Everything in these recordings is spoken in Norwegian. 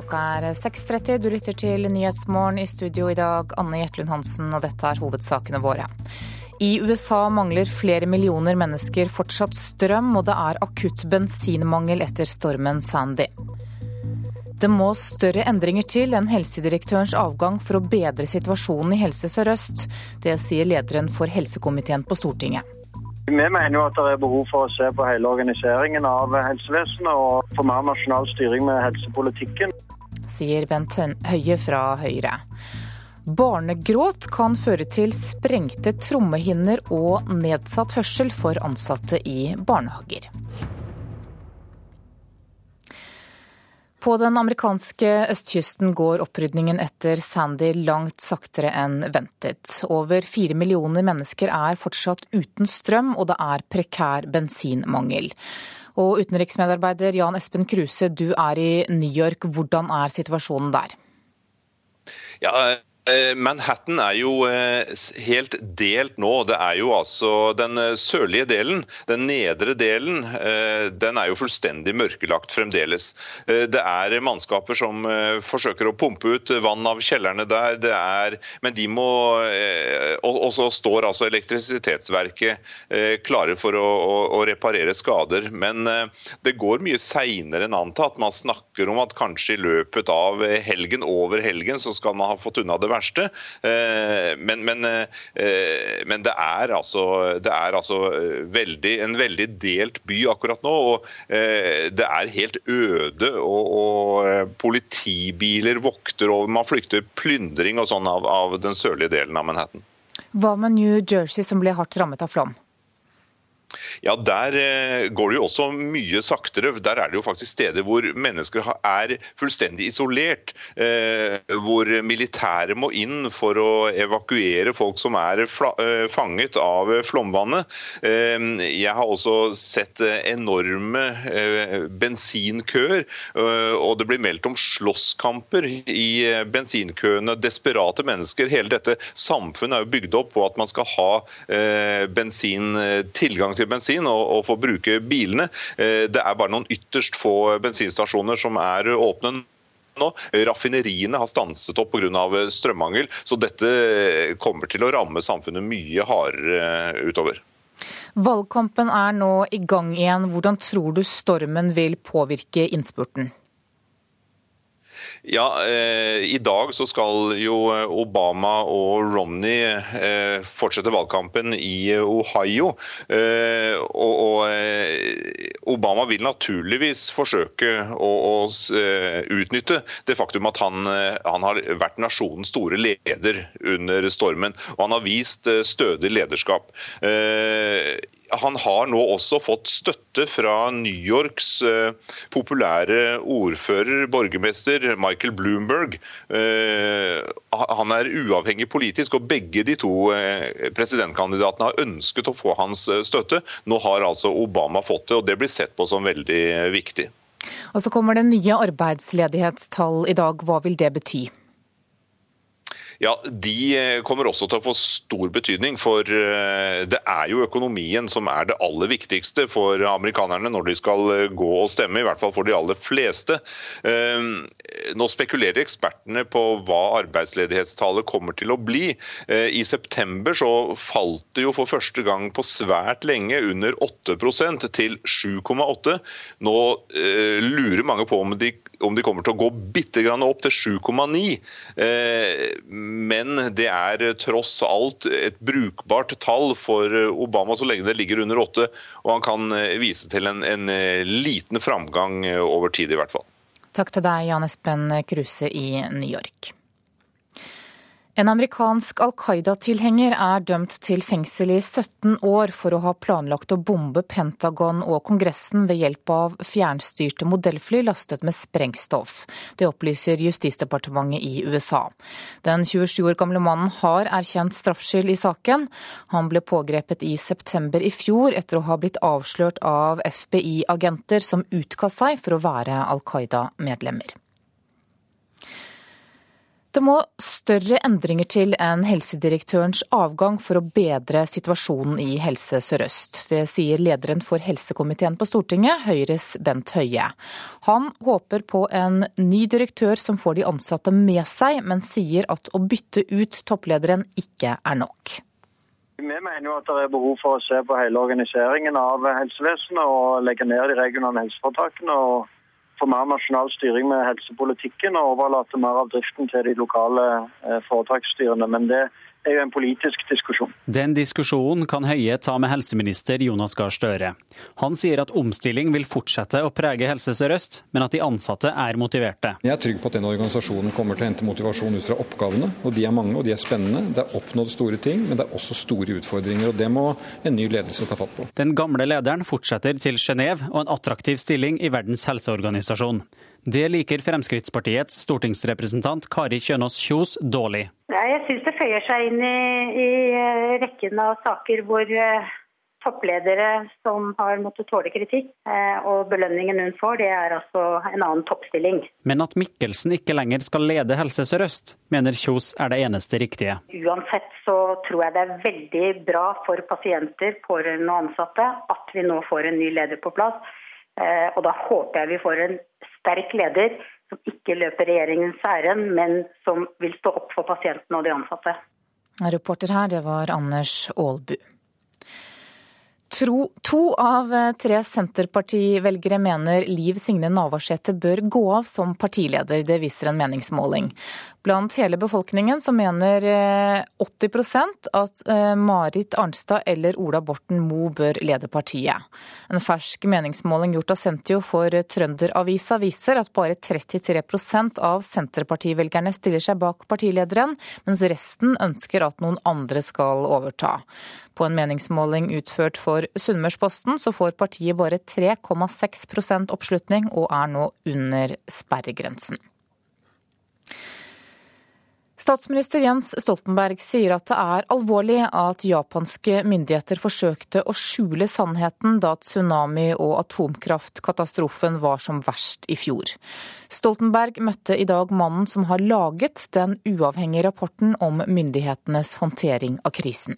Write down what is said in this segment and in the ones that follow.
Klokka er 6.30. Du lytter til Nyhetsmorgen i studio i dag, Anne Jetlund Hansen, og dette er hovedsakene våre. I USA mangler flere millioner mennesker fortsatt strøm, og det er akutt bensinmangel etter stormen Sandy. Det må større endringer til enn helsedirektørens avgang for å bedre situasjonen i Helse Sør-Øst. Det sier lederen for helsekomiteen på Stortinget. Vi mener jo at det er behov for å se på hele organiseringen av helsevesenet og få mer nasjonal styring med helsepolitikken. Sier Bent Høie fra Høyre. Barnegråt kan føre til sprengte trommehinner og nedsatt hørsel for ansatte i barnehager. På den amerikanske østkysten går opprydningen etter Sandy langt saktere enn ventet. Over fire millioner mennesker er fortsatt uten strøm, og det er prekær bensinmangel. Og utenriksmedarbeider Jan Espen Kruse, du er i New York. Hvordan er situasjonen der? Ja, Manhattan er jo eh, helt delt nå. Det er jo altså Den eh, sørlige delen, den nedre delen, den er jo fullstendig mørkelagt fremdeles. Det er mannskaper som forsøker å pumpe ut vann av kjellerne der. Det er, men de må Og så står altså elektrisitetsverket klare for å, å, å reparere skader. Men det går mye seinere enn antatt. Man snakker om at kanskje i løpet av helgen, over helgen, så skal man ha fått unna det verste verste. Eh, men, men, eh, men det, er altså, det er altså veldig, en veldig delt by akkurat nå. og eh, Det er helt øde. og, og Politibiler vokter over, man flykter plyndring og sånn av, av den sørlige delen av Manhattan. Hva med New Jersey, som ble hardt rammet av flom? Ja, Der eh, går det jo også mye saktere. Der er det jo faktisk steder hvor mennesker er fullstendig isolert. Eh, hvor militæret må inn for å evakuere folk som er eh, fanget av flomvannet. Jeg har også sett enorme bensinkøer, og det blir meldt om slåsskamper i bensinkøene. Desperate mennesker. Hele dette samfunnet er jo bygd opp på at man skal ha bensin, tilgang til bensin bensin og, og få bruke bilene. Eh, det er bare noen ytterst få bensinstasjoner som er åpne nå. Raffineriene har stanset opp pga. strømmangel, så dette kommer til å ramme samfunnet mye hardere utover. Valgkampen er nå i gang igjen. Hvordan tror du stormen vil påvirke innspurten? Ja, eh, I dag så skal jo Obama og Romney eh, fortsette valgkampen i Ohio. Eh, og, eh, Obama vil naturligvis forsøke å, eh, utnytte det faktum at han, eh, han, har vært nasjonens store leder under stormen. Og han har vist stødig lederskap. Han har nå også fått støtte fra New Yorks eh, populære ordfører, borgermester Michael Bloomberg. Eh, han er uavhengig politisk, og begge de to eh, presidentkandidatene har ønsket å få hans støtte. Nå har altså Obama fått det, og det blir sett på som veldig viktig. Og Så kommer det nye arbeidsledighetstall i dag. Hva vil det bety? Ja, De eh, kommer også til å få stor betydning. For eh, det er jo økonomien som er det aller viktigste for amerikanerne når de skal eh, gå og stemme, i hvert fall for de aller fleste. Nå spekulerer ekspertene på hva arbeidsledighetstallet kommer til å bli. I september så falt det jo for første gang på svært lenge under 8% til 7,8. Nå lurer mange på om de om de kommer til å gå bitte grann opp til 7,9. Eh, men det er tross alt et brukbart tall for Obama så lenge det ligger under 8. Og han kan eh, vise til en, en eh, liten framgang over tid, i hvert fall. Takk til deg, Jan Espen Kruse i New York. En amerikansk Al Qaida-tilhenger er dømt til fengsel i 17 år for å ha planlagt å bombe Pentagon og Kongressen ved hjelp av fjernstyrte modellfly lastet med sprengstoff. Det opplyser Justisdepartementet i USA. Den 27 år gamle mannen har erkjent straffskyld i saken. Han ble pågrepet i september i fjor etter å ha blitt avslørt av FBI-agenter som utga seg for å være Al Qaida-medlemmer. Det må større endringer til enn helsedirektørens avgang for å bedre situasjonen i Helse Sør-Øst. Det sier lederen for helsekomiteen på Stortinget, Høyres Bent Høie. Han håper på en ny direktør som får de ansatte med seg, men sier at å bytte ut topplederen ikke er nok. Vi mener jo at det er behov for å se på hele organiseringen av helsevesenet og legge ned de regionale helseforetakene. og få mer nasjonal styring med helsepolitikken og overlate mer av driften til de lokale eh, foretaksstyrene. Men det er jo en politisk diskusjon. Den diskusjonen kan Høie ta med helseminister Jonas Gahr Støre. Han sier at omstilling vil fortsette å prege Helse Sør-Øst, men at de ansatte er motiverte. Jeg er trygg på at den organisasjonen kommer til å hente motivasjon ut fra oppgavene. og De er mange og de er spennende. Det er oppnådd store ting, men det er også store utfordringer. og Det må en ny ledelse ta fatt på. Den gamle lederen fortsetter til Genéve og en attraktiv stilling i Verdens helseorganisasjon. Det liker Fremskrittspartiets stortingsrepresentant Kari Kjønaas Kjos dårlig. Jeg syns det føyer seg inn i, i, eh, rekken av saker hvor uh, toppledere som har måttet tåle kritikk, uh, og belønningen hun får, det er altså en annen toppstilling. Men at Mikkelsen ikke lenger skal lede Helse Sør-Øst, mener Kjos er det eneste riktige. Uansett så tror jeg det er veldig bra for pasienter, pårørende og ansatte at vi nå får en ny leder på plass. Og da håper jeg vi får en sterk leder som ikke løper regjeringens ærend, men som vil stå opp for pasientene og de ansatte. Reporter her, det var Anders Aalbu. Tro, to av tre Senterpartivelgere mener Liv Signe Navarsete bør gå av som partileder. Det viser en meningsmåling. Blant hele befolkningen så mener 80 eh, at eh, Marit Arnstad eller Ola Borten Moe bør lede partiet. En fersk meningsmåling gjort av Sentio for Trønderavisa viser at bare 33% av Senterpartivelgerne stiller seg bak partilederen, mens resten ønsker at noen andre skal overta. På en meningsmåling utført for Sunnmørsposten så får partiet bare 3,6% oppslutning og er nå under sperregrensen. Statsminister Jens Stoltenberg sier at det er alvorlig at japanske myndigheter forsøkte å skjule sannheten da tsunami- og atomkraftkatastrofen var som verst i fjor. Stoltenberg møtte i dag mannen som har laget den uavhengige rapporten om myndighetenes håndtering av krisen.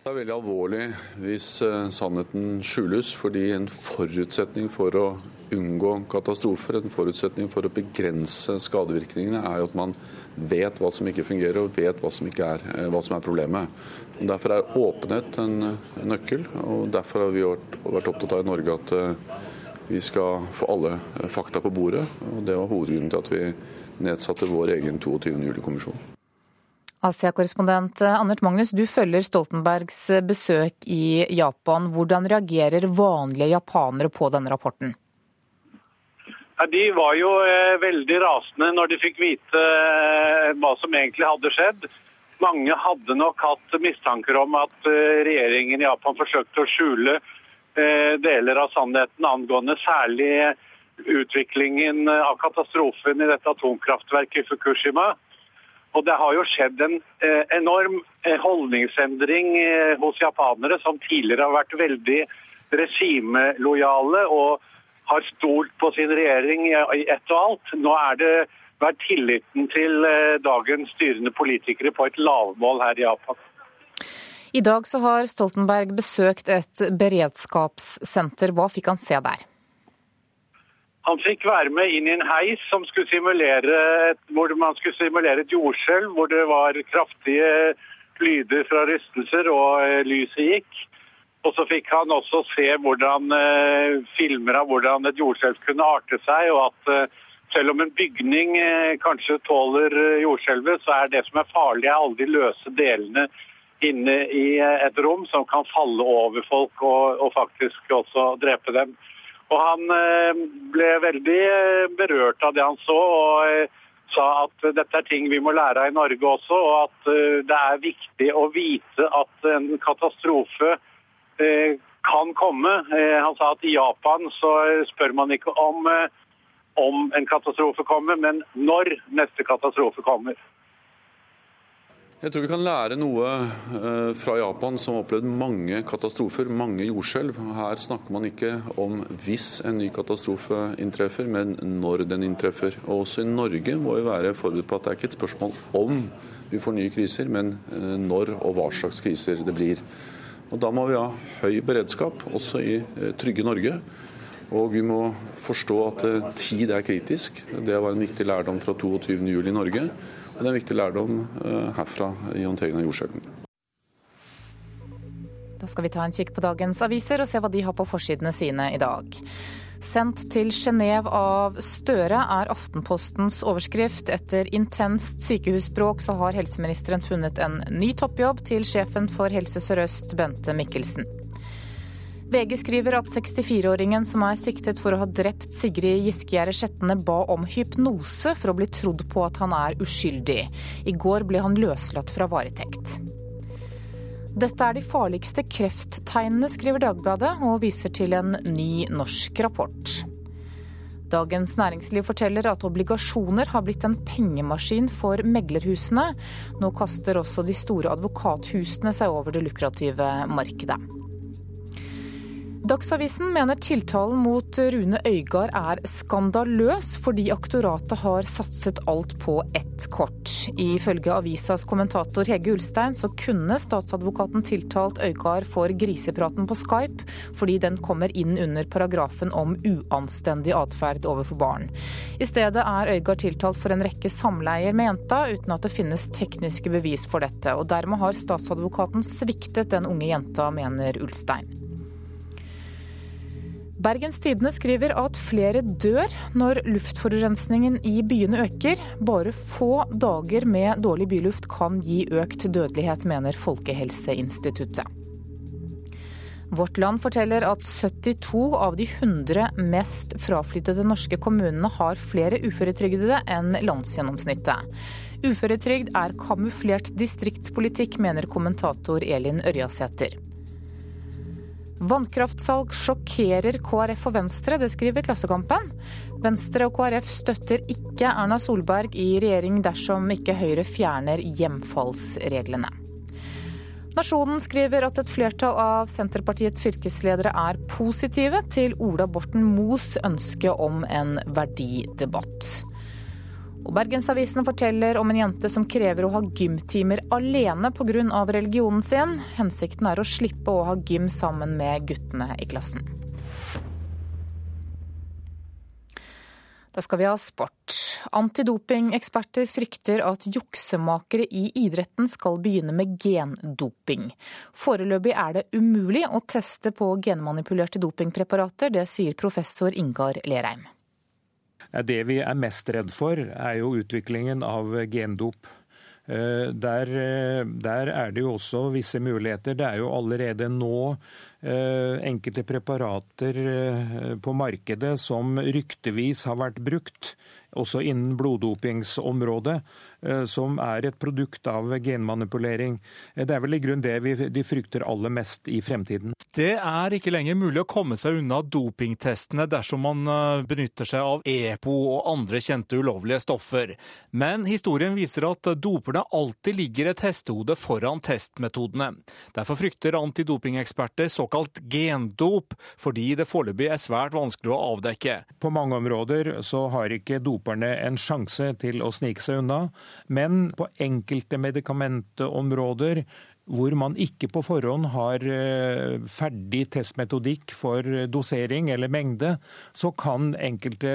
Det er veldig alvorlig hvis eh, sannheten skjules, fordi en forutsetning for å unngå katastrofer, en forutsetning for å begrense skadevirkningene, er jo at man vet hva som ikke fungerer og vet hva som, er, eh, hva som er problemet. Derfor er åpenhet en, en, nøkkel, og derfor har vi vært, opptatt av i Norge at uh, vi skal få alle fakta på bordet. og Det var hovedgrunnen til at vi nedsatte vår egen 22. juli-kommisjon. Asia-korrespondent Anders Magnus, du følger Stoltenbergs besøk i Japan. Hvordan reagerer vanlige japanere på denne rapporten? Ja, de var jo eh, veldig rasende når de fikk vite eh, hva som egentlig hadde skjedd. Mange hadde nok hatt mistanker om at eh, regjeringen i Japan forsøkte å skjule eh, deler av sannheten angående særlig utviklingen av katastrofen i dette atomkraftverket i Fukushima. Og det har jo skjedd en eh, enorm eh, holdningsendring hos japanere, som tidligere har vært veldig regimelojale og har stolt på sin regjering i ett og alt. Nå er det vært tilliten til dagens styrende politikere på et lavmål her i Japan. I dag så har Stoltenberg besøkt et beredskapssenter. Hva fikk han se der? Han fikk være med inn i en heis som skulle simulere, hvor man skulle simulere et jordskjelv, hvor det var kraftige lyder fra rystelser og eh, lyset gikk. Og så fikk han også se hvordan eh, filmer av hvordan et jordskjelv kunne arte seg, og at eh, selv om en bygning eh, kanskje tåler jordskjelvet, så er det som er farlig, er alle de løse delene inne i et rom som kan falle over folk og, og faktisk også drepe dem. Og han ble veldig berørt av det han så, og sa at dette er ting vi må lære av i Norge også, og at det er viktig å vite at en katastrofe kan komme. Han sa at i Japan så spør man ikke om, om en katastrofe kommer, men når neste katastrofe kommer. Jeg tror vi kan lære noe eh, fra Japan, som har opplevd mange katastrofer, mange jordskjelv. Her snakker man ikke om hvis en ny katastrofe inntreffer, men når den inntreffer. Og også i Norge må vi være forberedt på at det er ikke et spørsmål om vi får nye kriser, men eh, når og hva slags kriser det blir. Og Da må vi ha høy beredskap, også i eh, trygge Norge. Og vi må forstå at tid er kritisk. Det var en viktig lærdom fra 22.07. i Norge. Og Det er en viktig lærdom eh, herfra i håndteringen av jordskjelven. Da skal vi ta en kikk på dagens aviser og se hva de har på forsidene sine i dag. Sendt til Genéve av Støre er Aftenpostens overskrift. Etter intenst sykehusbråk så har helseministeren funnet en ny toppjobb til sjefen for Helse Sør-Øst, Bente Mikkelsen. VG skriver at 64-åringen som er siktet for å ha drept Sigrid Giskegjerde Skjetne, ba om hypnose for å bli trodd på at han er uskyldig. I går ble han løslatt fra varetekt. Dette er de farligste krefttegnene, skriver Dagbladet, og viser til en ny norsk rapport. Dagens Næringsliv forteller at obligasjoner har blitt en pengemaskin for meglerhusene. Nå kaster også de store advokathusene seg over det lukrative markedet. Dagsavisen mener tiltalen mot Rune Øygard er skandaløs, fordi aktoratet har satset alt på ett kort. Ifølge avisas kommentator Hege Ulstein så kunne statsadvokaten tiltalt Øygard for grisepraten på Skype, fordi den kommer inn under paragrafen om uanstendig atferd overfor barn. I stedet er Øygard tiltalt for en rekke samleier med jenta, uten at det finnes tekniske bevis for dette. Og dermed har statsadvokaten sviktet den unge jenta, mener Ulstein. Bergens Tidende skriver at flere dør når luftforurensningen i byene øker. Bare få dager med dårlig byluft kan gi økt dødelighet, mener Folkehelseinstituttet. Vårt Land forteller at 72 av de 100 mest fraflyttede norske kommunene har flere uføretrygdede enn landsgjennomsnittet. Uføretrygd er kamuflert distriktspolitikk, mener kommentator Elin Ørjasæter. Vannkraftsalg sjokkerer KrF og Venstre, det skriver Klassekampen. Venstre og KrF støtter ikke Erna Solberg i regjering dersom ikke Høyre fjerner hjemfallsreglene. Nasjonen skriver at et flertall av Senterpartiets fylkesledere er positive til Ola Borten Moes ønske om en verdidebatt. Og Bergensavisen forteller om en jente som krever å ha gymtimer alene pga. religionen sin. Hensikten er å slippe å ha gym sammen med guttene i klassen. Da skal vi ha sport. Antidopingeksperter frykter at juksemakere i idretten skal begynne med gendoping. Foreløpig er det umulig å teste på genmanipulerte dopingpreparater, det sier professor Ingar Lerheim. Det vi er mest redd for, er jo utviklingen av gendop. Eh, der, eh, der, er det jo også visse muligheter. Det er jo allerede nå enkelte preparater på markedet som ryktevis har vært brukt, også innen bloddopingsområdet. Eh, som er et produkt av genmanipulering. Det er vel i grunn det vi, de frykter aller mest i fremtiden. Det er ikke lenger mulig å komme seg unna dopingtestene dersom man eh, benytter seg av EPO og andre kjente ulovlige stoffer. Men historien viser at doperne alltid ligger et hestehode foran testmetodene. Derfor frykter antidopingeksperter såkalt gendop, fordi det foreløpig er svært vanskelig å avdekke. På mange områder så har ikke doperne en sjanse til å snike seg unna. Men på enkelte medikamentområder hvor man ikke på forhånd har eh, ferdig testmetodikk for dosering eller mengde, så kan enkelte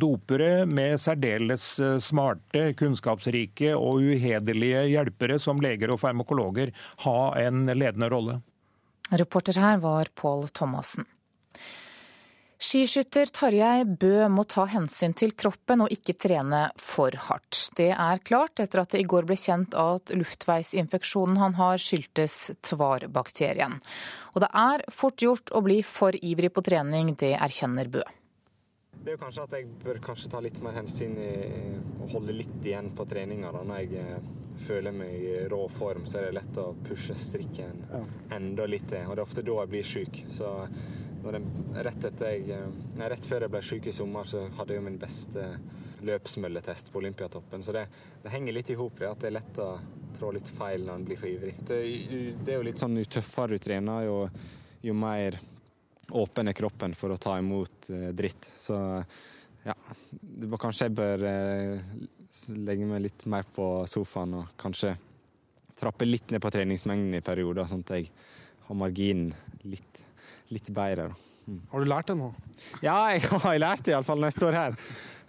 dopere med særdeles eh, smarte, kunnskapsrike og uhederlige hjelpere som leger og farmakologer ha en ledende rolle. Reporter her var Pål Thomassen. Skiskytter Tarjei Bø må ta hensyn til kroppen og ikke trene for hardt. Det er klart etter at det i går ble kjent at luftveisinfeksjonen han har skyldtes tvar-bakterien. Og det er fort gjort å bli for ivrig på trening, det erkjenner Bø. Det er jo kanskje at jeg bør kanskje ta litt mer hensyn og holde litt igjen på treninga. Når jeg eh, føler meg i rå form, så er det lett å pushe strikken enda litt til. Og det er ofte da jeg blir sjuk. Så jeg, rett, jeg, rett, før jeg ble syk i sommer, så hadde jeg min beste løpsmølletest på Olympiatoppen. Så det, det henger litt i hop, at det er lett å trå litt feil når en blir for ivrig. Det, det, er jo litt sånn jo tøffere du trener, jo, jo mer åpen er kroppen for å ta imot eh, dritt. Så ja, kanskje jeg bør eh, legge meg litt mer på sofaen og kanskje trappe litt ned på treningsmengden i perioder, sånn at jeg har marginen litt, litt bedre. Mm. Har du lært det nå? Ja, jeg har lært det iallfall når jeg står her.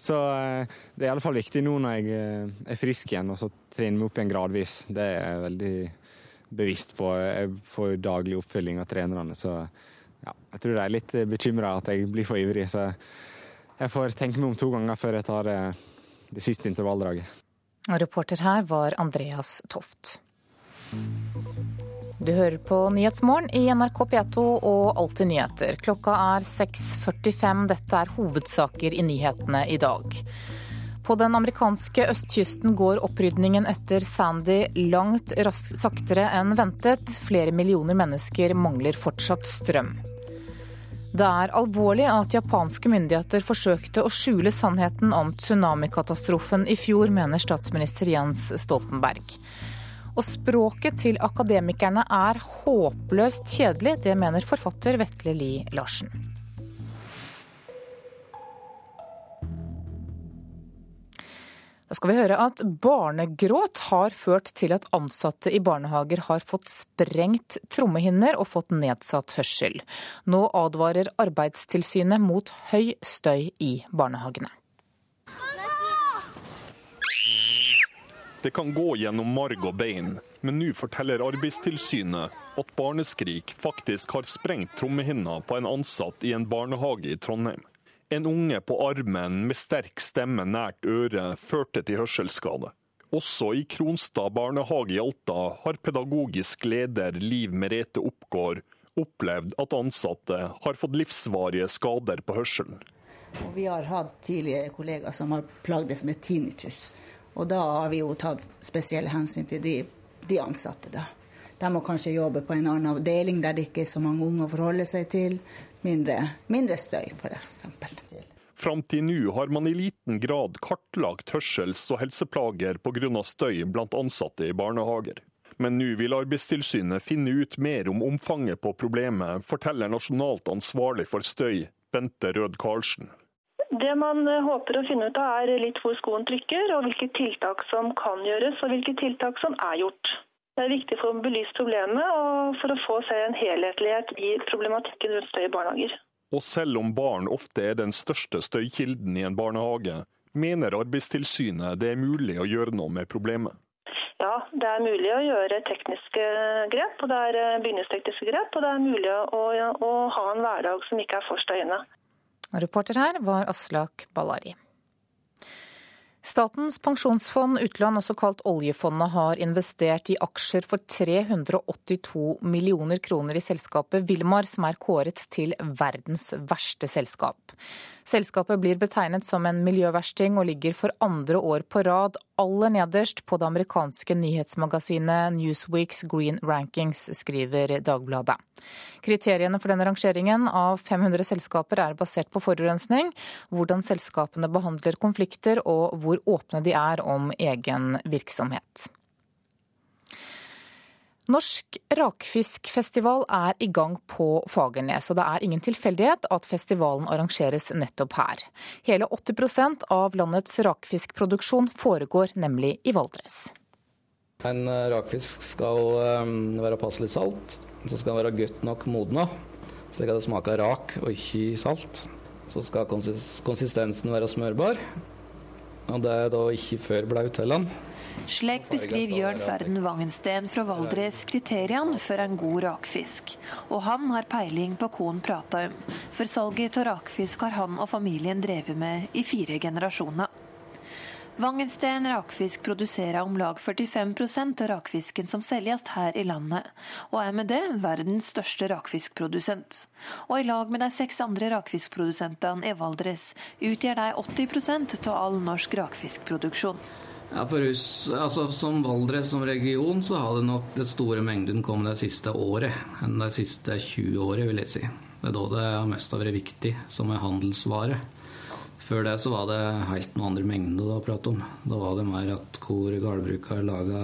Så eh, det er iallfall viktig nå når jeg er frisk igjen, og så trene meg opp igjen gradvis. Det er jeg veldig bevisst på. Jeg får daglig oppfølging av trenerne, så ja, jeg tror de er litt bekymra at jeg blir for ivrig. Så jeg får tenke meg om to ganger før jeg tar det, eh, siste intervalldraget. Og reporter her var Andreas Toft. Du hører på Nyhetsmorgen i NRK P2 og Alltid nyheter. Klokka er 6.45. Dette er hovedsaker i nyhetene i dag. På den amerikanske østkysten går opprydningen etter Sandy langt saktere enn ventet. Flere millioner mennesker mangler fortsatt strøm. Det er alvorlig at japanske myndigheter forsøkte å skjule sannheten om tsunamikatastrofen i fjor, mener statsminister Jens Stoltenberg. Og språket til akademikerne er håpløst kjedelig. Det mener forfatter Vetle Lie Larsen. Da skal vi høre at barnegråt har ført til at ansatte i barnehager har fått sprengt trommehinner og fått nedsatt hørsel. Nå advarer Arbeidstilsynet mot høy støy i barnehagene. Det kan gå gjennom marg og bein, men nå forteller Arbeidstilsynet at barneskrik faktisk har sprengt trommehinna på en ansatt i en barnehage i Trondheim. En unge på armen med sterk stemme nært øret førte til hørselsskade. Også i Kronstad barnehage i Alta har pedagogisk leder Liv Merete Oppgård opplevd at ansatte har fått livsvarige skader på hørselen. Og vi har hatt tidligere kollegaer som har plagdes med tinnitus. Og da har vi jo tatt spesielle hensyn til de, de ansatte, da. De må kanskje jobbe på en annen avdeling der det ikke er så mange unge å forholde seg til. Mindre, mindre støy, f.eks. Fram til nå har man i liten grad kartlagt hørsels- og helseplager pga. støy blant ansatte i barnehager. Men nå vil Arbeidstilsynet finne ut mer om omfanget på problemet, forteller nasjonalt ansvarlig for støy, Bente Rød Karlsen. Det man eh, håper å finne ut av, er litt hvor skoen trykker, og hvilke tiltak som kan gjøres, og hvilke tiltak som er gjort. Det er viktig for å belyse problemet og for å få se en helhetlighet i problematikken rundt støy i barnehager. Og selv om barn ofte er den største støykilden i en barnehage, mener Arbeidstilsynet det er mulig å gjøre noe med problemet. Ja, det er mulig å gjøre tekniske grep, og det er eh, bygningstekniske grep, og det er mulig å, å ha en hverdag som ikke er for støyende. Reporter her var Aslak Ballari. Statens pensjonsfond utland, også kalt oljefondet, har investert i aksjer for 382 millioner kroner i selskapet Wilmar, som er kåret til verdens verste selskap. Selskapet blir betegnet som en miljøversting og ligger for andre år på rad aller nederst på det amerikanske nyhetsmagasinet Newsweeks Green Rankings, skriver Dagbladet. Kriteriene for denne rangeringen av 500 selskaper er basert på forurensning, hvordan selskapene behandler konflikter og hvor åpne de er om egen virksomhet. Norsk rakfiskfestival er i gang på Fagernes, og det er ingen tilfeldighet at festivalen arrangeres nettopp her. Hele 80% av landets rakfiskproduksjon foregår nemlig i Valdres. En eh, rakfisk skal eh, være passelig salt, så skal den være godt nok modna, slik at det smaker rak og ikke salt. Så skal konsistensen være smørbar, og det er da ikke før blaut heller. Slik beskriver Jørn Ferden Wangensten fra Valdres kriteriene for en god rakfisk. Og han har peiling på hva han prater om. For salget av rakfisk har han og familien drevet med i fire generasjoner. Wangensten rakfisk produserer om lag 45% av rakfisken som selges her i landet, og er med det verdens største rakfiskprodusent. Og i lag med de seks andre rakfiskprodusentene i Valdres utgjør de 80% av all norsk rakfiskproduksjon. Ja, for hus, altså Som Valdres som region så har det nok det store mengden kommet det siste året enn de siste 20 året, vil jeg si. Det er da det har mest vært viktig som en handelsvare Før det så var det helt noen andre mengder å prate om. Da var det mer at hvor har laga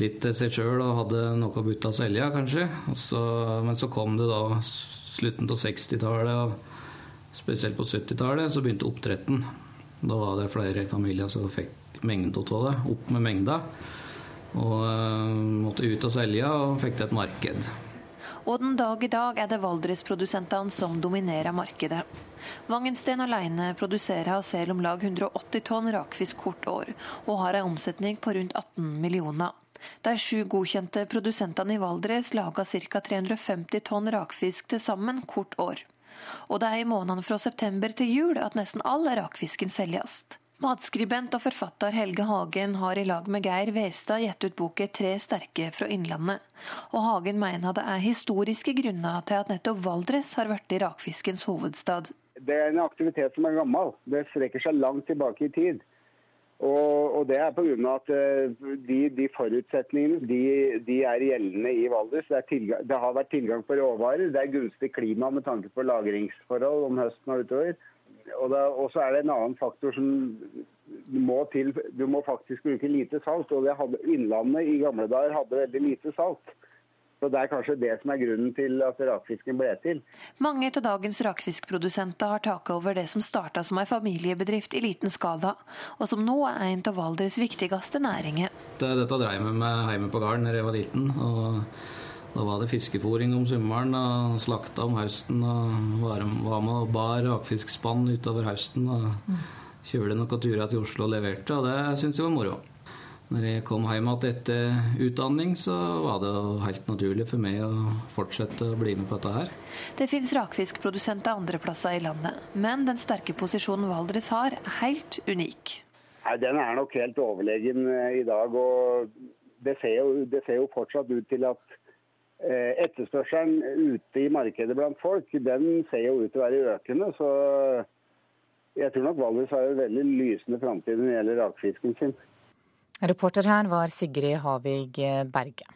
litt til seg sjøl og hadde noe å bytte av selja, kanskje. Så, men så kom det da slutten av 60-tallet, og spesielt på 70-tallet, så begynte oppdretten. Da var det flere familier som fikk mengde av det, opp med mengda. Og uh, måtte ut og selge, og fikk til et marked. Og den dag i dag er det Valdres-produsentene som dominerer markedet. Vangensten alene produserer og selger om lag 180 tonn rakfisk hvert år, og har en omsetning på rundt 18 millioner. De sju godkjente produsentene i Valdres lager ca. 350 tonn rakfisk til sammen hvert år. Og det er i månedene fra september til jul at nesten all rakfisken selges. Matskribent og forfatter Helge Hagen har i lag med Geir Westad gitt ut boken 'Tre sterke fra Innlandet'. Og Hagen mener det er historiske grunner til at nettopp Valdres har blitt rakfiskens hovedstad. Det er en aktivitet som er gammel. Det strekker seg langt tilbake i tid. Og, og det er pga. at eh, de, de forutsetningene de, de, er gjeldende i Valdres. Det, tilgang, det, har vært tilgang på råvarer, det er gunstig klima med tanke på lagringsforhold om høsten og utover. Og så er det en annen faktor som må til. Du må faktisk bruke lite salt. og hadde, Innlandet i gamle dager hadde veldig lite salt. Så Det er kanskje det som er grunnen til at rakfisken ble til. Mange av dagens rakfiskprodusenter har taket over det som starta som en familiebedrift i liten skala, og som nå er en av Valdres viktigste næringer. Dette dreiv jeg med hjemme på gården da jeg var liten. og da var det fiskefòring om sommeren og slakta om høsten. og Var med og bar rakfiskspann utover høsten. og Kjørte noen turer til Oslo og leverte, og det syntes jeg var moro. Når jeg kom hjem igjen etter utdanning, så var det helt naturlig for meg å fortsette å bli med på dette her. Det finnes rakfiskprodusenter andre plasser i landet, men den sterke posisjonen Valdres har, er helt unik. Nei, Den er nok helt overlegen eh, i dag. og det ser, jo, det ser jo fortsatt ut til at etterspørselen ute i markedet blant folk den ser jo ut til å være økende. Så jeg tror nok Valdres har en veldig lysende framtid når det gjelder rakfisken sin. Reporter her var Sigrid Havig Berge.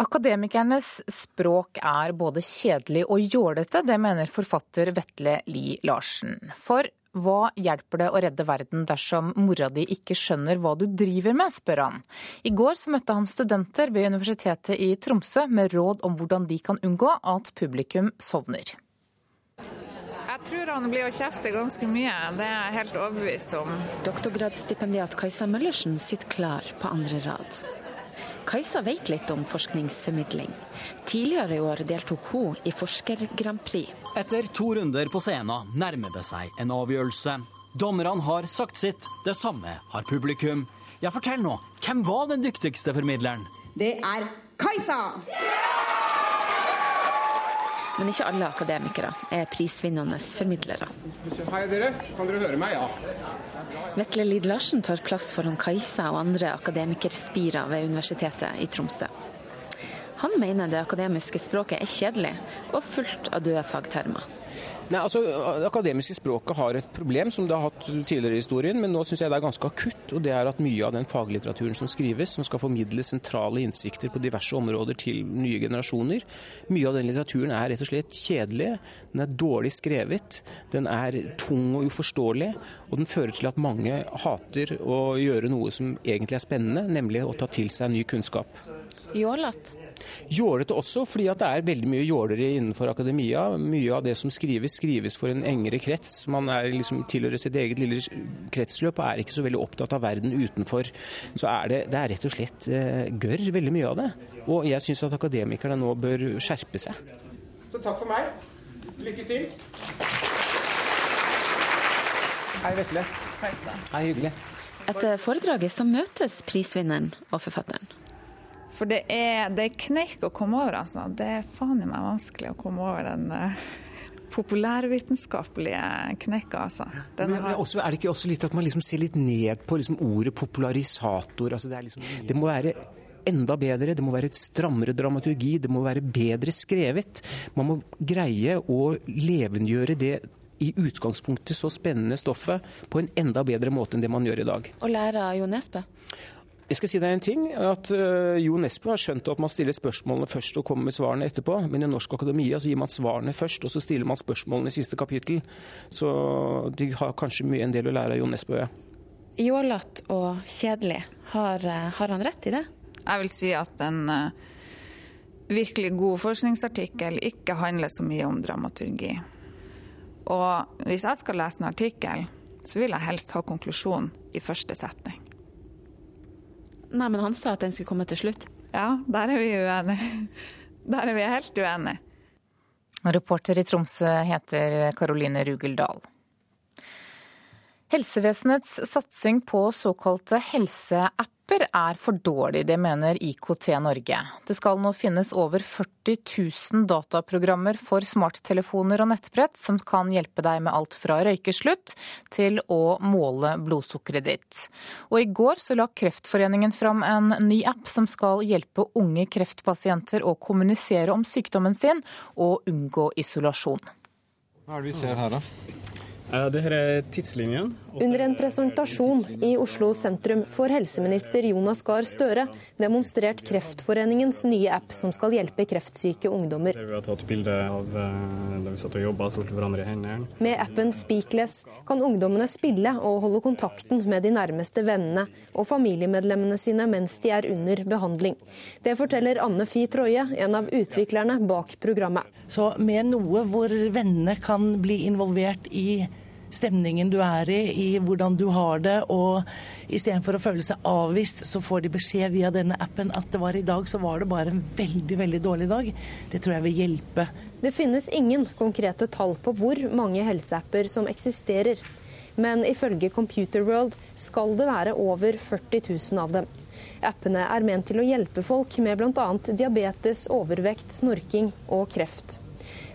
Akademikernes språk er både kjedelig og jålete, det mener forfatter Vetle Li Larsen. For hva hjelper det å redde verden dersom mora di ikke skjønner hva du driver med, spør han. I går så møtte han studenter ved Universitetet i Tromsø med råd om hvordan de kan unngå at publikum sovner. Jeg tror han blir å kjefte ganske mye, det er jeg helt overbevist om. Doktorgradsstipendiat Kajsa Møllersen sitter klar på andre rad. Kajsa vet litt om forskningsformidling. Tidligere i år deltok hun i Forsker-Grand Prix. Etter to runder på scenen nærmer det seg en avgjørelse. Dommerne har sagt sitt, det samme har publikum. Ja, fortell nå, hvem var den dyktigste formidleren? Det er Kajsa! Men ikke alle akademikere er prisvinnende formidlere. Hei dere, kan dere høre meg? Ja. Vetle Lid Larsen tar plass foran Kajsa og andre akademikerspirer ved Universitetet i Tromsø. Han mener det akademiske språket er kjedelig og fullt av døde fagtermer. Nei, altså, Det akademiske språket har et problem, som det har hatt tidligere i historien, men nå syns jeg det er ganske akutt. og Det er at mye av den faglitteraturen som skrives, som skal formidle sentrale innsikter på diverse områder til nye generasjoner, mye av den litteraturen er rett og slett kjedelig. Den er dårlig skrevet, den er tung og uforståelig, og den fører til at mange hater å gjøre noe som egentlig er spennende, nemlig å ta til seg ny kunnskap. Jålete? Jålete også, fordi at det er veldig mye jålere innenfor akademia. Mye av det som skrives, skrives for en engere krets. Man er liksom tilhører sitt eget lille kretsløp og er ikke så veldig opptatt av verden utenfor. Så er det, det er rett og slett uh, gørr, veldig mye av det. Og jeg syns at akademikerne nå bør skjerpe seg. Så takk for meg. Lykke til. Hei, Vetle. Hei, hyggelig. Etter foredraget så møtes prisvinneren og forfatteren. For det er, det er kneik å komme over, altså. Det er faen i meg vanskelig å komme over den uh, populærvitenskapelige knekka, altså. Men, men også, er det ikke også litt at man liksom ser litt ned på liksom ordet popularisator? Altså det, liksom, det må være enda bedre, det må være et strammere dramaturgi, det må være bedre skrevet. Man må greie å levendegjøre det i utgangspunktet så spennende stoffet på en enda bedre måte enn det man gjør i dag. Og lære av Jo Nesbø? Jeg skal si deg en ting, at uh, Jo Nesbø har skjønt at man stiller spørsmålene først og kommer med svarene etterpå. Men i Norsk Akademia så gir man svarene først, og så stiller man spørsmålene i siste kapittel. Så de har kanskje mye en del å lære av Jo Nesbø. Ja. Jålete og kjedelig, har, uh, har, han rett i det? Jeg vil si at en uh, virkelig god forskningsartikkel ikke handler så mye om dramaturgi. Og hvis jeg skal lese en artikkel, så vil jeg helst ha konklusjonen i første setning. Nei, men han sa at den skulle komme til slutt. Ja, der er vi uenige. Der er vi helt uenige. Reporter i Tromsø heter Karoline Rugeldal. Helsevesenets satsing på såkalte helseapper er for dårlig, det mener IKT Norge. Det skal nå finnes over 40 000 dataprogrammer for smarttelefoner og nettbrett som kan hjelpe deg med alt fra røykeslutt til å måle blodsukkeret ditt. Og i går så la Kreftforeningen fram en ny app som skal hjelpe unge kreftpasienter å kommunisere om sykdommen sin og unngå isolasjon. Hva er det vi ser her, da? Det her er tidslinjen. Under en presentasjon i Oslo sentrum får helseminister Jonas Gahr Støre demonstrert Kreftforeningens nye app som skal hjelpe kreftsyke ungdommer. Vi har tatt bilde av eh, da vi satt og jobba, solte hverandre i hendene. Med appen Speakless kan ungdommene spille og holde kontakten med de nærmeste vennene og familiemedlemmene sine mens de er under behandling. Det forteller Anne Fi Troje, en av utviklerne bak programmet. Så med noe hvor vennene kan bli involvert i stemningen du er i, i hvordan du har det. Og istedenfor å føle seg avvist, så får de beskjed via denne appen at det var i dag, så var det bare en veldig, veldig dårlig dag. Det tror jeg vil hjelpe. Det finnes ingen konkrete tall på hvor mange helseapper som eksisterer. Men ifølge Computer World skal det være over 40 000 av dem. Appene er ment til å hjelpe folk med bl.a. diabetes, overvekt, snorking og kreft.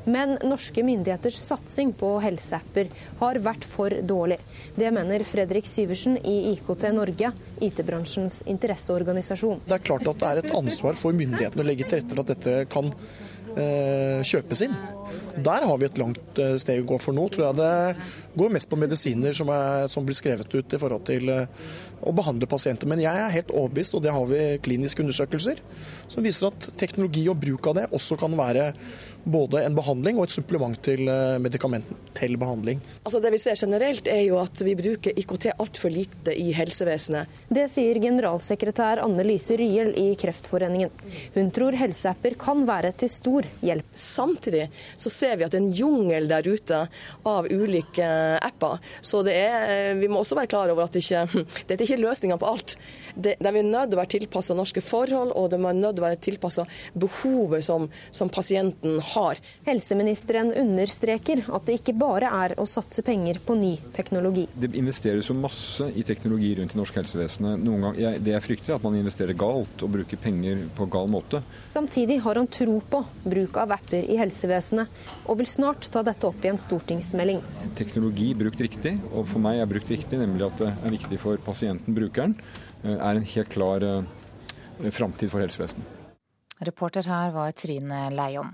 Men norske myndigheters satsing på helseapper har vært for dårlig. Det mener Fredrik Syversen i IKT Norge, IT-bransjens interesseorganisasjon. Det er klart at det er et ansvar for myndighetene å legge til rette for at dette kan eh, kjøpes inn. Der har vi et langt eh, steg å gå for nå. tror jeg det går mest på medisiner som, er, som blir skrevet ut i forhold til eh, å behandle pasienter. Men jeg er helt overbevist, og det har vi kliniske undersøkelser, som viser at teknologi og bruk av det også kan være både en behandling og et supplement til eh, medikamenten til behandling. Altså det vi ser generelt er jo at vi bruker IKT altfor lite i helsevesenet. Det sier generalsekretær Anne Lise Ryel i Kreftforeningen. Hun tror helseapper kan være til stor hjelp. Samtidig så ser vi at det er en jungel der ute av ulike apper. Så er, eh, vi må også være klar over at det ikke, dette er ikke løsninga på alt. Det, de er nødt til å være tilpassa norske forhold, og de er nødt til å være tilpassa behovet som, som pasienten har. Helseministeren understreker at det ikke bare er å satse penger på ny teknologi. Det investeres jo masse i teknologi rundt i norsk helsevesen. det jeg frykter, er at man investerer galt og bruker penger på gal måte. Samtidig har han tro på bruk av apper i helsevesenet, og vil snart ta dette opp i en stortingsmelding. Teknologi brukt riktig, og for meg er brukt riktig, nemlig at det er viktig for pasienten, brukeren, er en helt klar eh, framtid for helsevesenet. Reporter her var Trine Leion.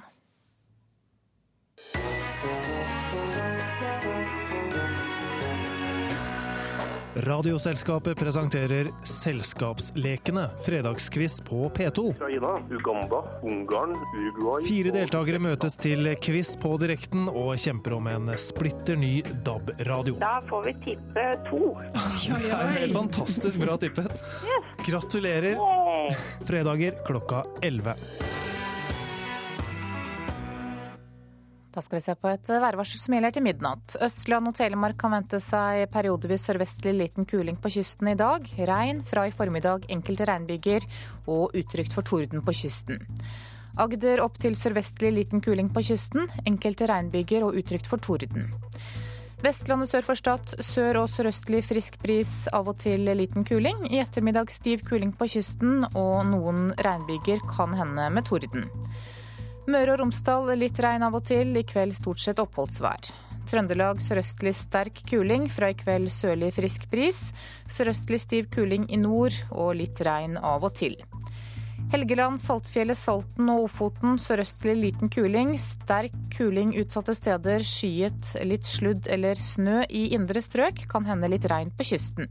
Radioselskapet presenterer Selskapslekene, fredagskviss på P2. Ukraina, Uganda, Ungarn, Uruguay Fire deltakere møtes til quiz på direkten og kjemper om en splitter ny DAB-radio. Da får vi tippe to. Det er fantastisk bra tippet. Gratulerer. Fredager klokka 11. Da skal vi se på et værvarsel som gjelder til midnatt. Østland og Telemark kan vente seg periodevis sørvestlig liten kuling på kysten i dag. Regn fra i formiddag enkelte regnbyger og utrygt for torden på kysten. Agder opp til sørvestlig liten kuling på kysten. Enkelte regnbyger og utrygt for torden. Vestlandet sør for Stad sør- og sørøstlig frisk bris, av og til liten kuling. I ettermiddag stiv kuling på kysten, og noen regnbyger kan hende med torden. Møre og Romsdal litt regn av og til, i kveld stort sett oppholdsvær. Trøndelag sørøstlig sterk kuling, fra i kveld sørlig frisk bris. Sørøstlig stiv kuling i nord og litt regn av og til. Helgeland, Saltfjellet, Salten og Ofoten sørøstlig liten kuling. Sterk kuling utsatte steder, skyet, litt sludd eller snø i indre strøk. Kan hende litt regn på kysten.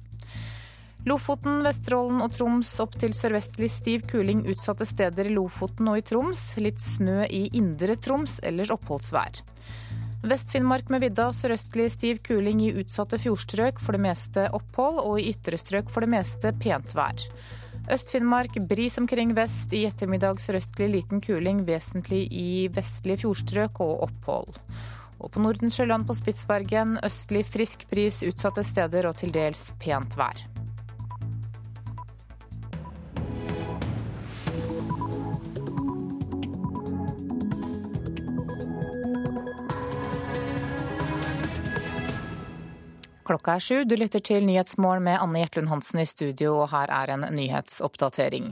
Lofoten, Vesterålen og Troms opp til sørvestlig stiv kuling utsatte steder i Lofoten og i Troms. Litt snø i indre Troms, ellers oppholdsvær. Vest-Finnmark med vidda sørøstlig stiv kuling i utsatte fjordstrøk, for det meste opphold, og i ytre strøk for det meste pent vær. Øst-Finnmark bris omkring vest, i ettermiddag sørøstlig liten kuling, vesentlig i vestlige fjordstrøk og opphold. Og på Nordensjøland på Spitsbergen østlig frisk bris utsatte steder og til dels pent vær. Klokka er sju. Du lytter til Nyhetsmorgen med Anne Jetlund Hansen i studio, og her er en nyhetsoppdatering.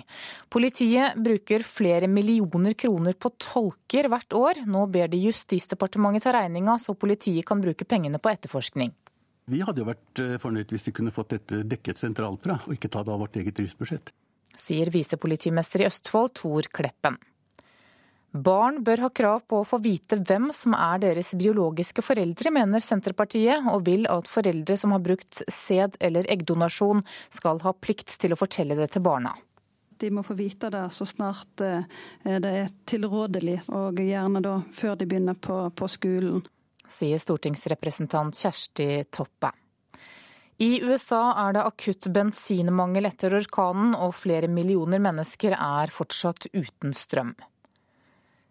Politiet bruker flere millioner kroner på tolker hvert år. Nå ber de Justisdepartementet ta regninga, så politiet kan bruke pengene på etterforskning. Vi hadde jo vært eh, fornøyd hvis vi kunne fått dette dekket sentralt fra, og ikke ta det av vårt eget driftsbudsjett. Sier visepolitimester i Østfold, Tor Kleppen. Barn bør ha krav på å få vite hvem som er deres biologiske foreldre, mener Senterpartiet, og vil at foreldre som har brukt sæd eller eggdonasjon, skal ha plikt til å fortelle det til barna. De må få vite det så snart eh, det er tilrådelig, og gjerne da før de begynner på, på skolen. Sier stortingsrepresentant Kjersti Toppe. I USA er det akutt bensinmangel etter orkanen, og flere millioner mennesker er fortsatt uten strøm.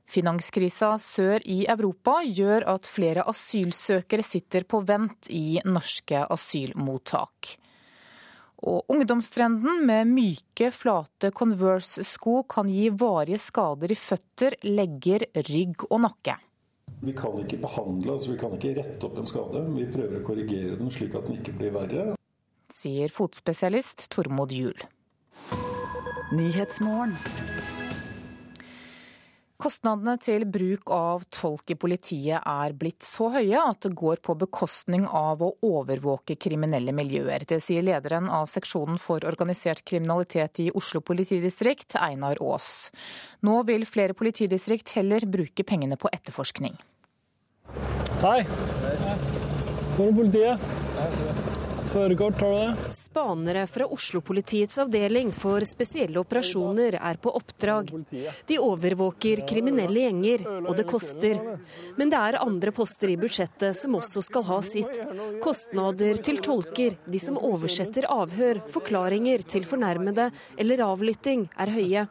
Finanskrisa sør i Europa gjør at flere asylsøkere sitter på vent i norske asylmottak. Og ungdomstrenden med myke, flate Converse-sko kan gi varige skader i føtter, legger, rygg og nakke. Vi kan ikke behandle, altså vi kan ikke rette opp en skade. Vi prøver å korrigere den slik at den ikke blir verre. Sier fotspesialist Tormod Juel. Kostnadene til bruk av tolk i politiet er blitt så høye at det går på bekostning av å overvåke kriminelle miljøer. Det sier lederen av seksjonen for organisert kriminalitet i Oslo politidistrikt, Einar Aas. Nå vil flere politidistrikt heller bruke pengene på etterforskning. Hei. Hvor er politiet? Førerkort, har du det? Spanere fra Oslo-politiets avdeling for spesielle operasjoner er på oppdrag. De overvåker kriminelle gjenger, og det koster. Men det er andre poster i budsjettet som også skal ha sitt. Kostnader til tolker, de som oversetter avhør, forklaringer til fornærmede eller avlytting, er høye.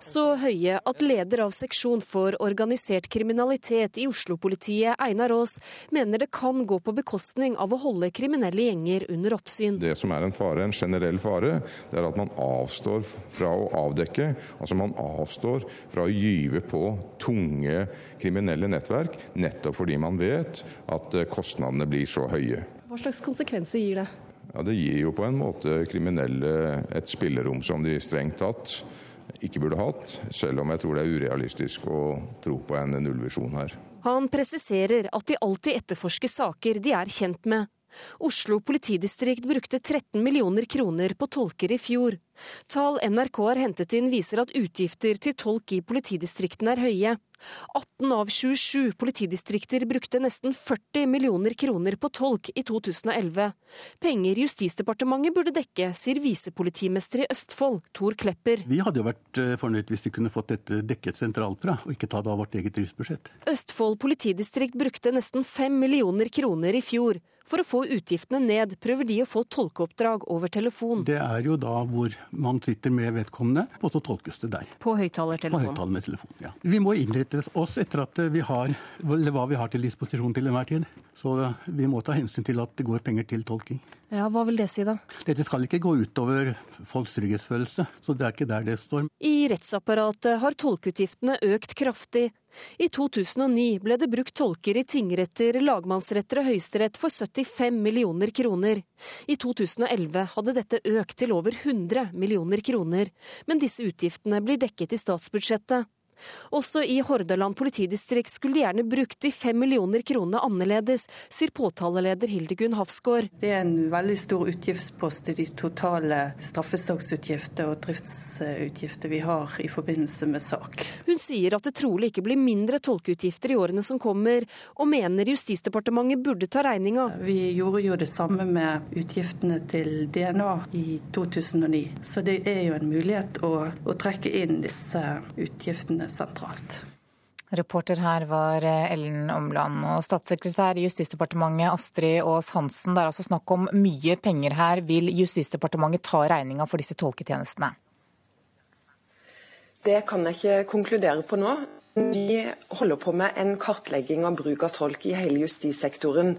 Så høye at leder av seksjon for organisert kriminalitet i Oslo-politiet, Einar Aas, mener det kan gå på bekostning av å holde kriminelle gjenger under oppsyn. Det som er en fare, en generell fare, det er at man avstår fra å avdekke. Altså man avstår fra å gyve på tunge kriminelle nettverk, nettopp fordi man vet at eh, kostnadene blir så høye. Hva slags konsekvenser gir det? Ja, Det gir jo på en måte kriminelle et spillerom som de strengt tatt ikke burde hatt, selv om jeg tror det er urealistisk å tro på en nullvisjon her. Han presiserer at de alltid etterforsker saker de er kjent med, Oslo politidistrikt brukte 13 millioner kroner på tolker i fjor. Tall NRK har hentet inn viser at utgifter til tolk i politidistriktene er høye. 18 av 27 politidistrikter brukte nesten 40 millioner kroner på tolk i 2011. Penger Justisdepartementet burde dekke, sier visepolitimester i Østfold, Tor Klepper. Vi hadde jo vært eh, fornøyd hvis vi kunne fått dette dekket sentralt fra, og ikke ta det av vårt eget driftsbudsjett. Østfold politidistrikt brukte nesten 5 millioner kroner i fjor. For å få utgiftene ned, prøver de å få tolkeoppdrag over telefon. Det er jo da hvor man sitter med vedkommende, og så tolkes det der. På høyttalertelefon? På høyttalertelefon, ja. Vi må innrette oss etter at vi har, hva vi har til disposisjon til enhver tid. Så vi må ta hensyn til at det går penger til tolking. Ja, Hva vil det si, da? Dette skal ikke gå utover folks trygghetsfølelse, så det er ikke der det står. I rettsapparatet har tolkeutgiftene økt kraftig. I 2009 ble det brukt tolker i tingretter, lagmannsretter og høyesterett for 75 millioner kroner. I 2011 hadde dette økt til over 100 millioner kroner, men disse utgiftene blir dekket i statsbudsjettet. Også i Hordaland politidistrikt skulle de gjerne brukt de fem millioner kronene annerledes, sier påtaleleder Hildegunn Hafsgaard. Det er en veldig stor utgiftspost i de totale straffesaksutgifter og driftsutgifter vi har i forbindelse med sak. Hun sier at det trolig ikke blir mindre tolkeutgifter i årene som kommer, og mener Justisdepartementet burde ta regninga. Vi gjorde jo det samme med utgiftene til DNA i 2009, så det er jo en mulighet å, å trekke inn disse utgiftene sentralt. Reporter her var Ellen Omland. Og statssekretær i Justisdepartementet Astrid Aas Hansen, det er altså snakk om mye penger her. Vil Justisdepartementet ta regninga for disse tolketjenestene? Det kan jeg ikke konkludere på nå. Vi holder på med en kartlegging av bruk av tolk i hele justissektoren.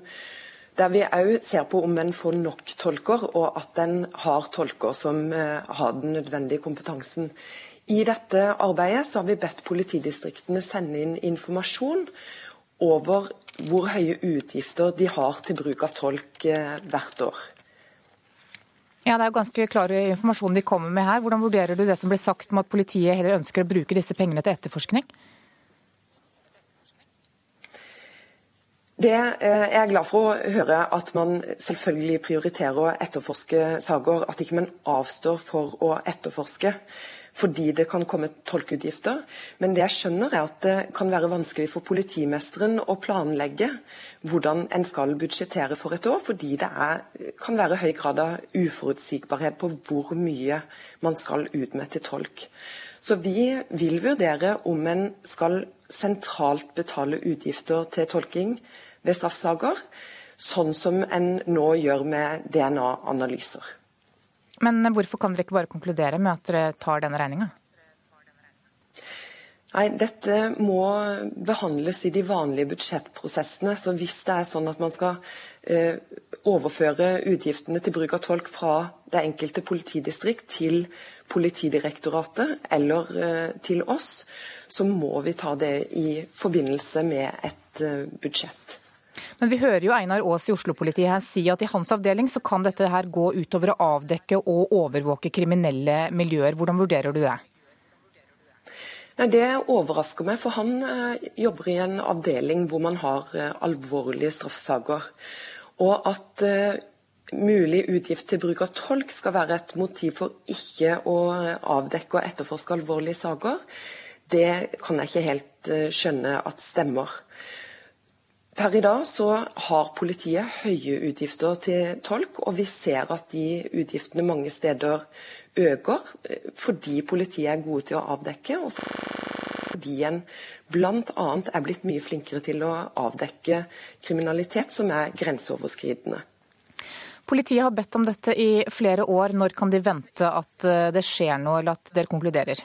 Der vi òg ser på om en får nok tolker, og at en har tolker som har den nødvendige kompetansen. I dette arbeidet så har vi bedt politidistriktene sende inn informasjon over hvor høye utgifter de har til bruk av tolk hvert år. Ja, Det er jo ganske klar informasjon de kommer med her. Hvordan vurderer du det som blir sagt om at politiet heller ønsker å bruke disse pengene til etterforskning? Det jeg er glad for å høre at man selvfølgelig prioriterer å etterforske saker. At ikke man avstår for å etterforske fordi det kan komme tolkeutgifter. Men det jeg skjønner er at det kan være vanskelig for politimesteren å planlegge hvordan en skal budsjettere for et år, fordi det er, kan være høy grad av uforutsigbarhet på hvor mye man skal ut med til tolk. Så vi vil vurdere om en skal sentralt betale utgifter til tolking ved straffsaker, sånn som en nå gjør med DNA-analyser. Men hvorfor kan dere ikke bare konkludere med at dere tar denne regninga? Nei, Dette må behandles i de vanlige budsjettprosessene. så Hvis det er sånn at man skal eh, overføre utgiftene til bruk av tolk fra det enkelte politidistrikt til Politidirektoratet eller eh, til oss, så må vi ta det i forbindelse med et eh, budsjett. Men vi hører jo Einar Aas i Oslo-politiet her si at i hans avdeling så kan dette her gå utover å avdekke og overvåke kriminelle miljøer. Hvordan vurderer du det? Nei, Det overrasker meg, for han eh, jobber i en avdeling hvor man har eh, alvorlige straffesaker. Og at eh, mulig utgift til bruk av tolk skal være et motiv for ikke å avdekke og etterforske alvorlige saker, det kan jeg ikke helt eh, skjønne at stemmer. Per i dag så har politiet høye utgifter til tolk, og vi ser at de utgiftene mange steder øker eh, fordi politiet er gode til å avdekke, og fordi en bl.a. er blitt mye flinkere til å avdekke kriminalitet som er grenseoverskridende. Politiet har bedt om dette i flere år. Når kan de vente at eh, det skjer noe, eller at dere konkluderer?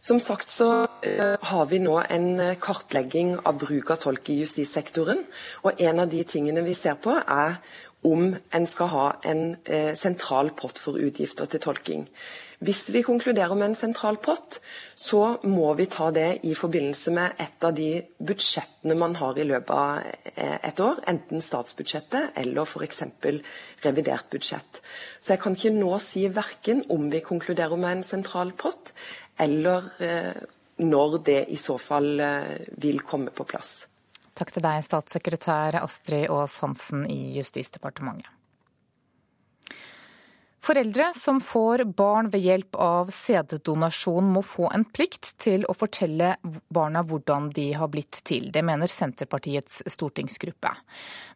Som sagt så uh, har vi nå en kartlegging av bruk av tolk i justissektoren. Og en av de tingene vi ser på, er om en skal ha en uh, sentral pott for utgifter til tolking. Hvis vi konkluderer med en sentral pott, så må vi ta det i forbindelse med et av de budsjettene man har i løpet av et år, enten statsbudsjettet eller f.eks. revidert budsjett. Så jeg kan ikke nå si verken om vi konkluderer med en sentral pott, eller når det i så fall vil komme på plass. Takk til deg, statssekretær Astrid Aas Hansen i Justisdepartementet. Foreldre som får barn ved hjelp av sæddonasjon må få en plikt til å fortelle barna hvordan de har blitt til. Det mener Senterpartiets stortingsgruppe.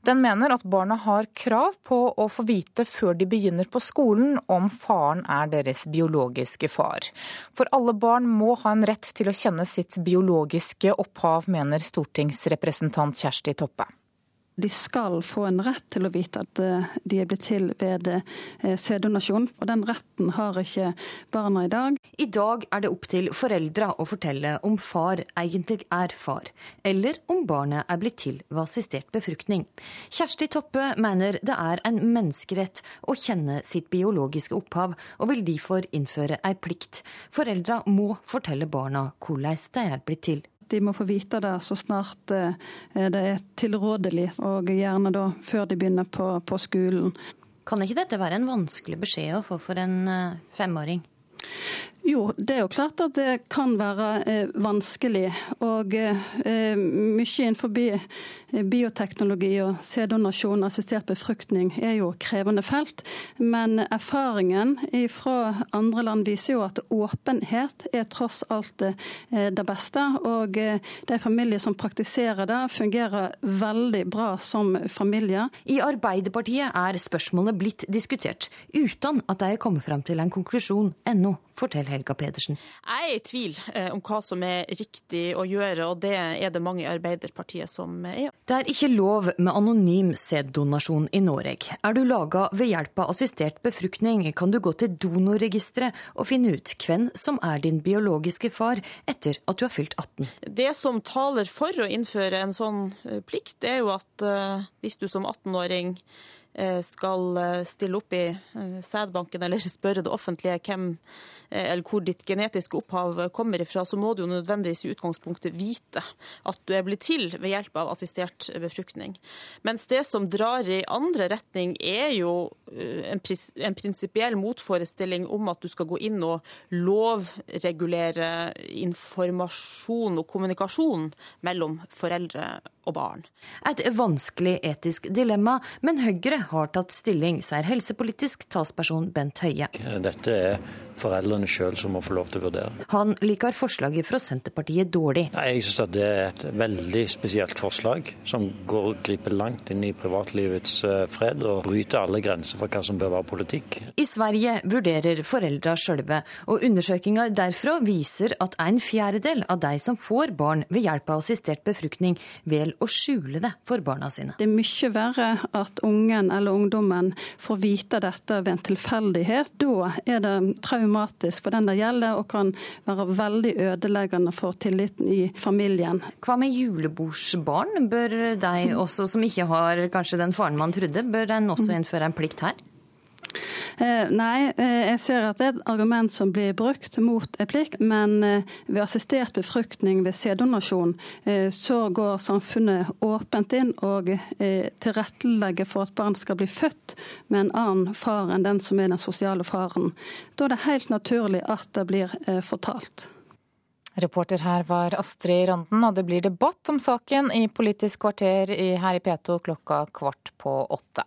Den mener at barna har krav på å få vite før de begynner på skolen om faren er deres biologiske far. For alle barn må ha en rett til å kjenne sitt biologiske opphav, mener stortingsrepresentant Kjersti Toppe de skal få en rett til å vite at de er blitt til ved sæddonasjon. Og den retten har ikke barna i dag. I dag er det opp til foreldra å fortelle om far egentlig er far, eller om barnet er blitt til ved assistert befruktning. Kjersti Toppe mener det er en menneskerett å kjenne sitt biologiske opphav, og vil derfor innføre ei plikt. Foreldra må fortelle barna hvordan de er blitt til. De må få vite det så snart det er tilrådelig, og gjerne da før de begynner på, på skolen. Kan ikke dette være en vanskelig beskjed å få for en femåring? Jo, det er jo klart at det kan være eh, vanskelig. Og eh, mye innenfor bioteknologi og sæddonasjon assistert befruktning er jo krevende felt. Men erfaringen fra andre land viser jo at åpenhet er tross alt eh, det beste. Og eh, de familier som praktiserer det, fungerer veldig bra som familier. I Arbeiderpartiet er spørsmålet blitt diskutert, uten at de er kommet frem til en konklusjon ennå. Fortell Helga Pedersen. Jeg er i tvil eh, om hva som er riktig å gjøre, og det er det mange i Arbeiderpartiet som er. Det er ikke lov med anonym sæddonasjon i Norge. Er du laga ved hjelp av assistert befruktning, kan du gå til donorregisteret og finne ut hvem som er din biologiske far etter at du har fylt 18. Det som taler for å innføre en sånn eh, plikt, er jo at hvis du som 18-åring skal stille opp i sædbanken eller spørre det offentlige hvem Eh, hvor ditt genetiske opphav kommer ifra, så må du jo nødvendigvis i utgangspunktet vite at du er blitt til ved hjelp av assistert befruktning. Mens det som drar i andre retning, er jo eh, en, en prinsipiell motforestilling om at du skal gå inn og lovregulere informasjon og kommunikasjon mellom foreldre og barn. Et vanskelig etisk dilemma, men Høyre har tatt stilling, sier helsepolitisk talsperson Bent Høie. Dette er foreldrene sjøl som må få lov til å vurdere. Han liker forslaget fra Senterpartiet dårlig. Nei, jeg synes det er et veldig spesielt forslag, som går griper langt inn i privatlivets eh, fred og bryter alle grenser for hva som bør være politikk. I Sverige vurderer foreldra sjølve, og undersøkelser derfra viser at en fjerdedel av de som får barn ved hjelp av assistert befruktning, vel å skjule det for barna sine. Det er mye verre at ungen eller ungdommen får vite dette ved en tilfeldighet. Da er det traumatisk traumatisk for den det gjelder, og kan være veldig ødeleggende for tilliten i familien. Hva med julebordsbarn? Bør de også, som ikke har kanskje den faren man trodde, bør den også innføre en plikt her? Eh, nei, eh, jeg ser at det er et argument som blir brukt mot en plikt, men eh, ved assistert befruktning ved sæddonasjon så går samfunnet åpent inn og tilrettelegger for at barn skal bli født med en annen far enn den som er den sosiale faren. Da er det helt naturlig at det blir fortalt. Reporter her var Astrid Randen, og det blir debatt om saken i Politisk kvarter her i P2 klokka kvart på åtte.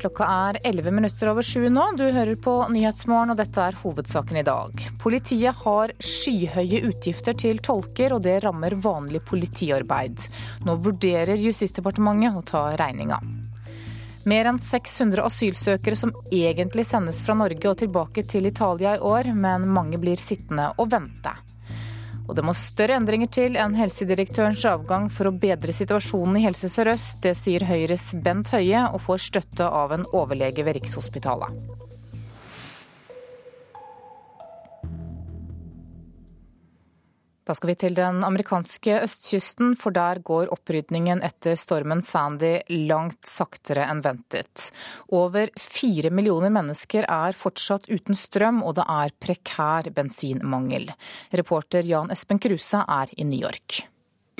Klokka er 11 minutter over sju nå. Du hører på Nyhetsmorgen, og dette er hovedsaken i dag. Politiet har skyhøye utgifter til tolker, og det rammer vanlig politiarbeid. Nå vurderer Justisdepartementet å ta regninga. Mer enn 600 asylsøkere som egentlig sendes fra Norge og tilbake til Italia i år, men mange blir sittende og vente. Og det må større endringer til enn helsedirektørens avgang for å bedre situasjonen i Helse Sør-Øst. Det sier Høyres Bent Høie, og får støtte av en overlege ved Rikshospitalet. Da skal vi til den amerikanske østkysten, for der går opprydningen etter stormen Sandy langt saktere enn ventet. Over fire millioner mennesker er fortsatt uten strøm, og det er prekær bensinmangel. Reporter Jan Espen Kruse er i New York.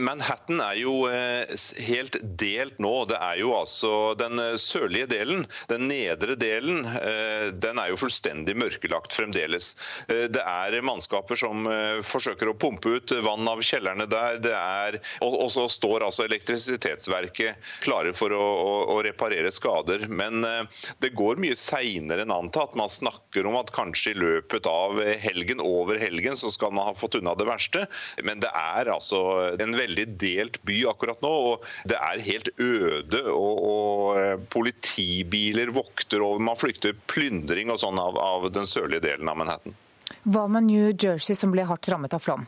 Manhattan er jo eh, helt delt nå. Det er jo altså Den eh, sørlige delen, den nedre delen, eh, den er jo fullstendig mørkelagt fremdeles. Det er mannskaper som forsøker å pumpe ut vann av kjellerne der. Det er, og, så står altså elektrisitetsverket klare for å, å, å reparere skader. Men det går mye seinere enn antatt. Man snakker om at kanskje i løpet av helgen, over helgen, så skal man ha fått unna det verste. Men det er altså en veldig veldig delt by akkurat nå. og Det er helt øde. og, og eh, Politibiler vokter over. Man flykter plyndring og sånn av, av den sørlige delen av Manhattan. Hva med New Jersey, som ble hardt rammet av flom?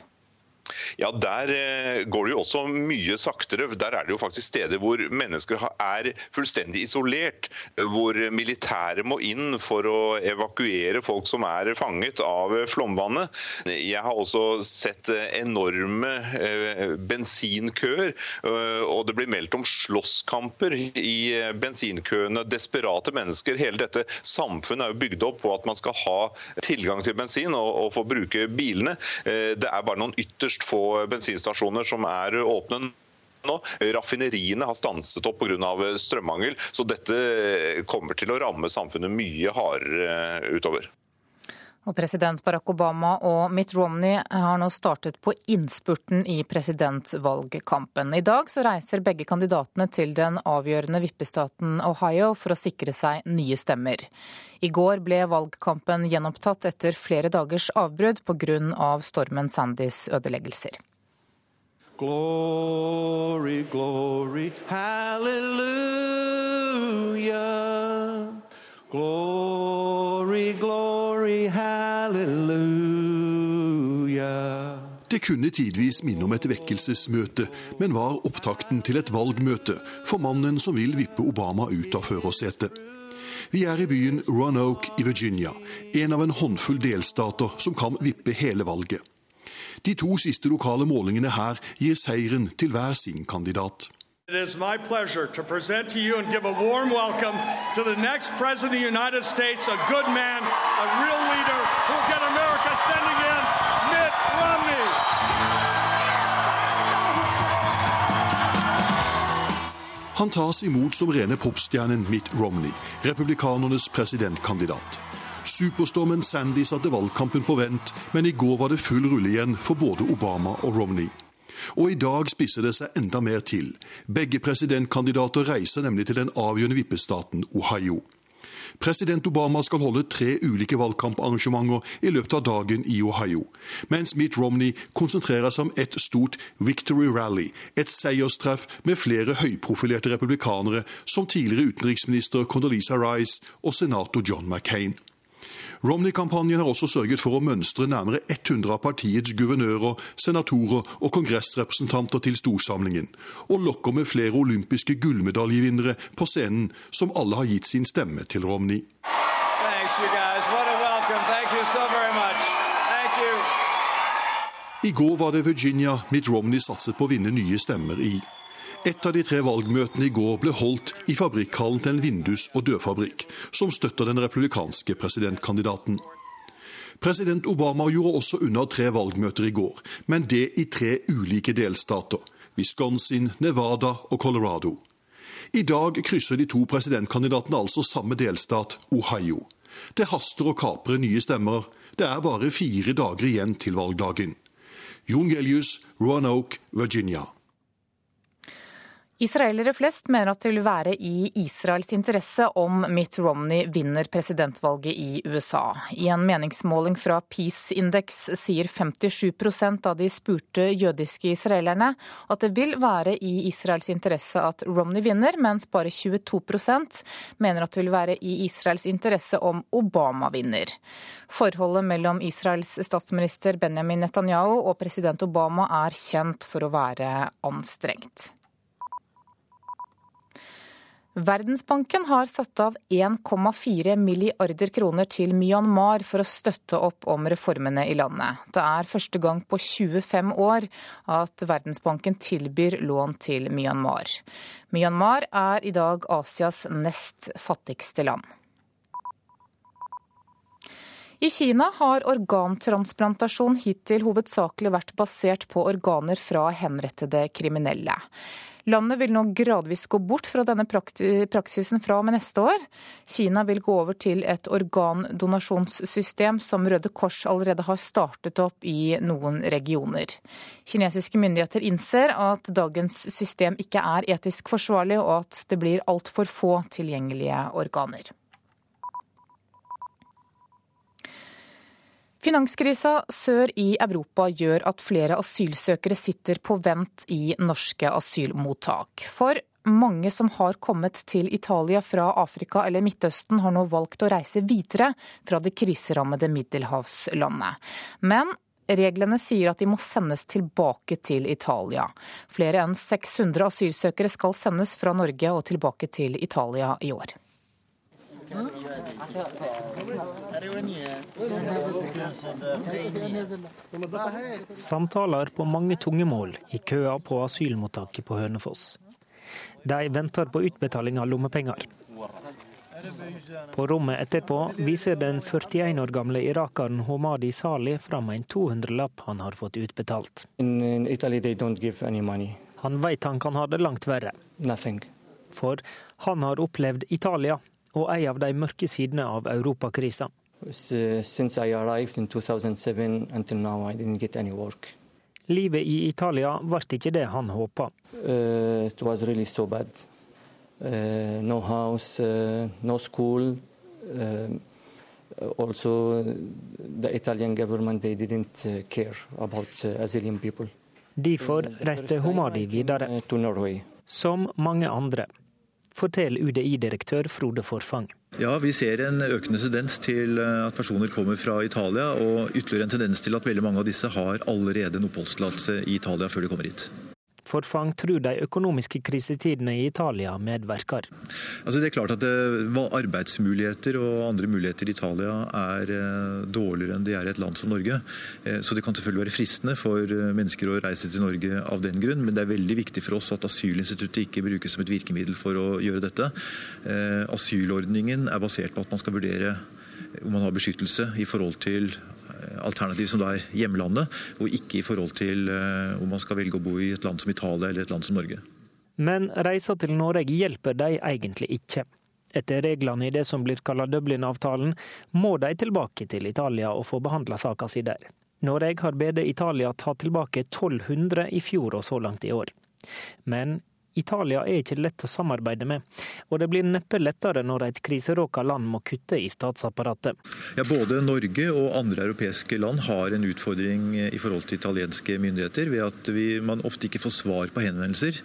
Ja, Der eh, går det jo også mye saktere. Der er det jo faktisk steder hvor mennesker er fullstendig isolert. Hvor militæret må inn for å evakuere folk som er fanget av flomvannet. Jeg har også sett enorme eh, bensinkøer. Eh, og det blir meldt om slåsskamper i bensinkøene. Desperate mennesker. Hele dette samfunnet er jo bygd opp på at man skal ha tilgang til bensin og få bruke bilene. Det er bare noen ytterst ytterst få bensinstasjoner som er åpne nå. Raffineriene har stanset opp pga. strømmangel, så dette kommer til å ramme samfunnet mye hardere utover. Og president Barack Obama og Mitt Romney har nå startet på innspurten i presidentvalgkampen. I dag så reiser begge kandidatene til den avgjørende vippestaten Ohio for å sikre seg nye stemmer. I går ble valgkampen gjenopptatt etter flere dagers avbrudd pga. stormen Sandys ødeleggelser. Glory, glory, hallelujah. Glory, glory, hallelujah. Det kunne tidvis minne om et vekkelsesmøte, men var opptakten til et valgmøte for mannen som vil vippe Obama ut av førersetet. Vi er i byen Roanoke i Virginia, en av en håndfull delstater som kan vippe hele valget. De to siste lokale målingene her gir seieren til hver sin kandidat. It is my pleasure to present to you and give a warm welcome to the next President of the United States, a good man, a real leader who will get America sending in Mitt Romney. Han tas imot som rene popstjernen Mitt Romney, republikanernes presidentkandidat. Superstormen Sandy satte valgkampen på vent, men i går var det full rulle igjen for både Obama og Romney. Og i dag spisser det seg enda mer til. Begge presidentkandidater reiser nemlig til den avgjørende vippestaten Ohio. President Obama skal holde tre ulike valgkamparrangementer i løpet av dagen i Ohio, mens Mitt Romney konsentrerer seg om et stort Victory Rally, et seierstreff med flere høyprofilerte republikanere, som tidligere utenriksminister Condoleezza Rice og senator John McCain. Romney-kampanjen har også sørget for å mønstre nærmere 100 av partiets guvernører, senatorer og kongressrepresentanter til storsamlingen, og lokker med flere olympiske gullmedaljevinnere på scenen, som alle har gitt sin stemme til Romney. I går var det Virginia Mitt Romney satset på å vinne nye stemmer i. Et av de tre valgmøtene i går ble holdt i fabrikkhallen til en vindus- og dørfabrikk, som støtter den republikanske presidentkandidaten. President Obama gjorde også unna tre valgmøter i går, men det i tre ulike delstater. Wisconsin, Nevada og Colorado. I dag krysser de to presidentkandidatene altså samme delstat, Ohio. Det haster å kapre nye stemmer. Det er bare fire dager igjen til valgdagen. Jon Gelius, Roanoke, Virginia. Israelere flest mener at det vil være i Israels interesse om Mitt Romney vinner presidentvalget i USA. I en meningsmåling fra Peace Index sier 57% av de spurte jødiske israelerne at det vil være i Israels interesse at Romney vinner, mens bare 22% mener at det vil være i Israels interesse om Obama vinner. Forholdet mellom Israels statsminister Benjamin Netanyahu og president Obama er kjent for å være anstrengt. Verdensbanken har satt av 1,4 milliarder kroner til Myanmar for å støtte opp om reformene i landet. Det er første gang på 25 år at Verdensbanken tilbyr lån til Myanmar. Myanmar er i dag Asias nest fattigste land. I Kina har organtransplantasjon hittil hovedsakelig vært basert på organer fra henrettede kriminelle. Landet vil nå gradvis gå bort fra denne praksisen fra og med neste år. Kina vil gå over til et organdonasjonssystem som Røde Kors allerede har startet opp i noen regioner. Kinesiske myndigheter innser at dagens system ikke er etisk forsvarlig, og at det blir altfor få tilgjengelige organer. Finanskrisa sør i Europa gjør at flere asylsøkere sitter på vent i norske asylmottak. For mange som har kommet til Italia fra Afrika eller Midtøsten, har nå valgt å reise videre fra det kriserammede middelhavslandet. Men Reglene sier at de må sendes tilbake til Italia. Flere enn 600 asylsøkere skal sendes fra Norge og tilbake til Italia i år. Samtaler på mange tunge mål i køa på asylmottaket på Hønefoss. De venter på utbetaling av lommepenger. På rommet etterpå viser den 41 år gamle irakeren Homadi Sali fram en 200-lapp han har fått utbetalt. Han vet han kan ha det langt verre. For han har opplevd Italia og en av de mørke sidene av europakrisa. Since I arrived in 2007 until now, I didn't get any work. Livet i Italia ble ikke det han håpa. Uh, really so. Uh, no house, uh, no school. Uh, also, the Italian government they didn't uh, care about uh, asylum people. Derfor reiste Homadi videre, som mange andre. Forteller UDI-direktør Frode Forfang. Ja, Vi ser en økende tendens til eh, at personer kommer fra Italia, og ytterligere en tendens til at veldig mange av disse har allerede en oppholdstillatelse i Italia før de kommer hit. Forfang tror de økonomiske krisetidene i Italia medvirker. Altså det er klart at eh, arbeidsmuligheter og andre muligheter i Italia er eh, dårligere enn de er i et land som Norge. Eh, Så det kan selvfølgelig være fristende for mennesker å reise til Norge av den grunn, men det er veldig viktig for oss at asylinstituttet ikke brukes som et virkemiddel for å gjøre dette. Asylordningen er basert på at man skal vurdere om man har beskyttelse i forhold til alternativ som da er hjemlandet, og ikke i forhold til eh, om man skal velge å bo i et land som Italia eller et land som Norge. Men reisa til Norge hjelper de egentlig ikke. Etter reglene i det som blir kalt Dublin-avtalen, må de tilbake til Italia og få behandla saka si der. Norge har bedt Italia ta tilbake 1200 i fjor og så langt i år. Men Italia er ikke lett å samarbeide med, og det blir neppe lettere når et kriseråka land må kutte i statsapparatet. Ja, Både Norge og andre europeiske land har en utfordring i forhold til italienske myndigheter ved at vi, man ofte ikke får svar på henvendelser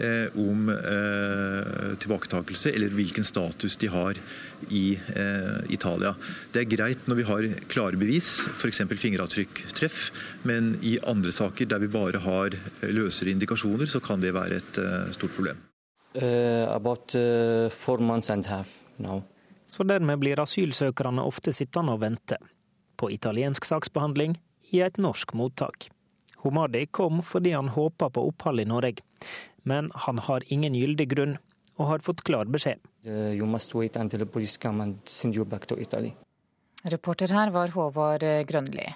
eh, om eh, tilbaketakelse eller hvilken status de har i eh, Italia. Det er greit når vi har klare bevis, f.eks. fingeravtrykktreff, men i andre saker der vi bare har løsere indikasjoner, så kan det være et eh, stort problem. Uh, about uh, four months and a half now. Så dermed blir asylsøkerne ofte sittende og vente. På italiensk saksbehandling i et norsk mottak. Homadi kom fordi han håpa på opphold i Norge, men han har ingen gyldig grunn, og har fått klar beskjed. You must wait until the police come and send you back. Reporter her var Håvard Grønli.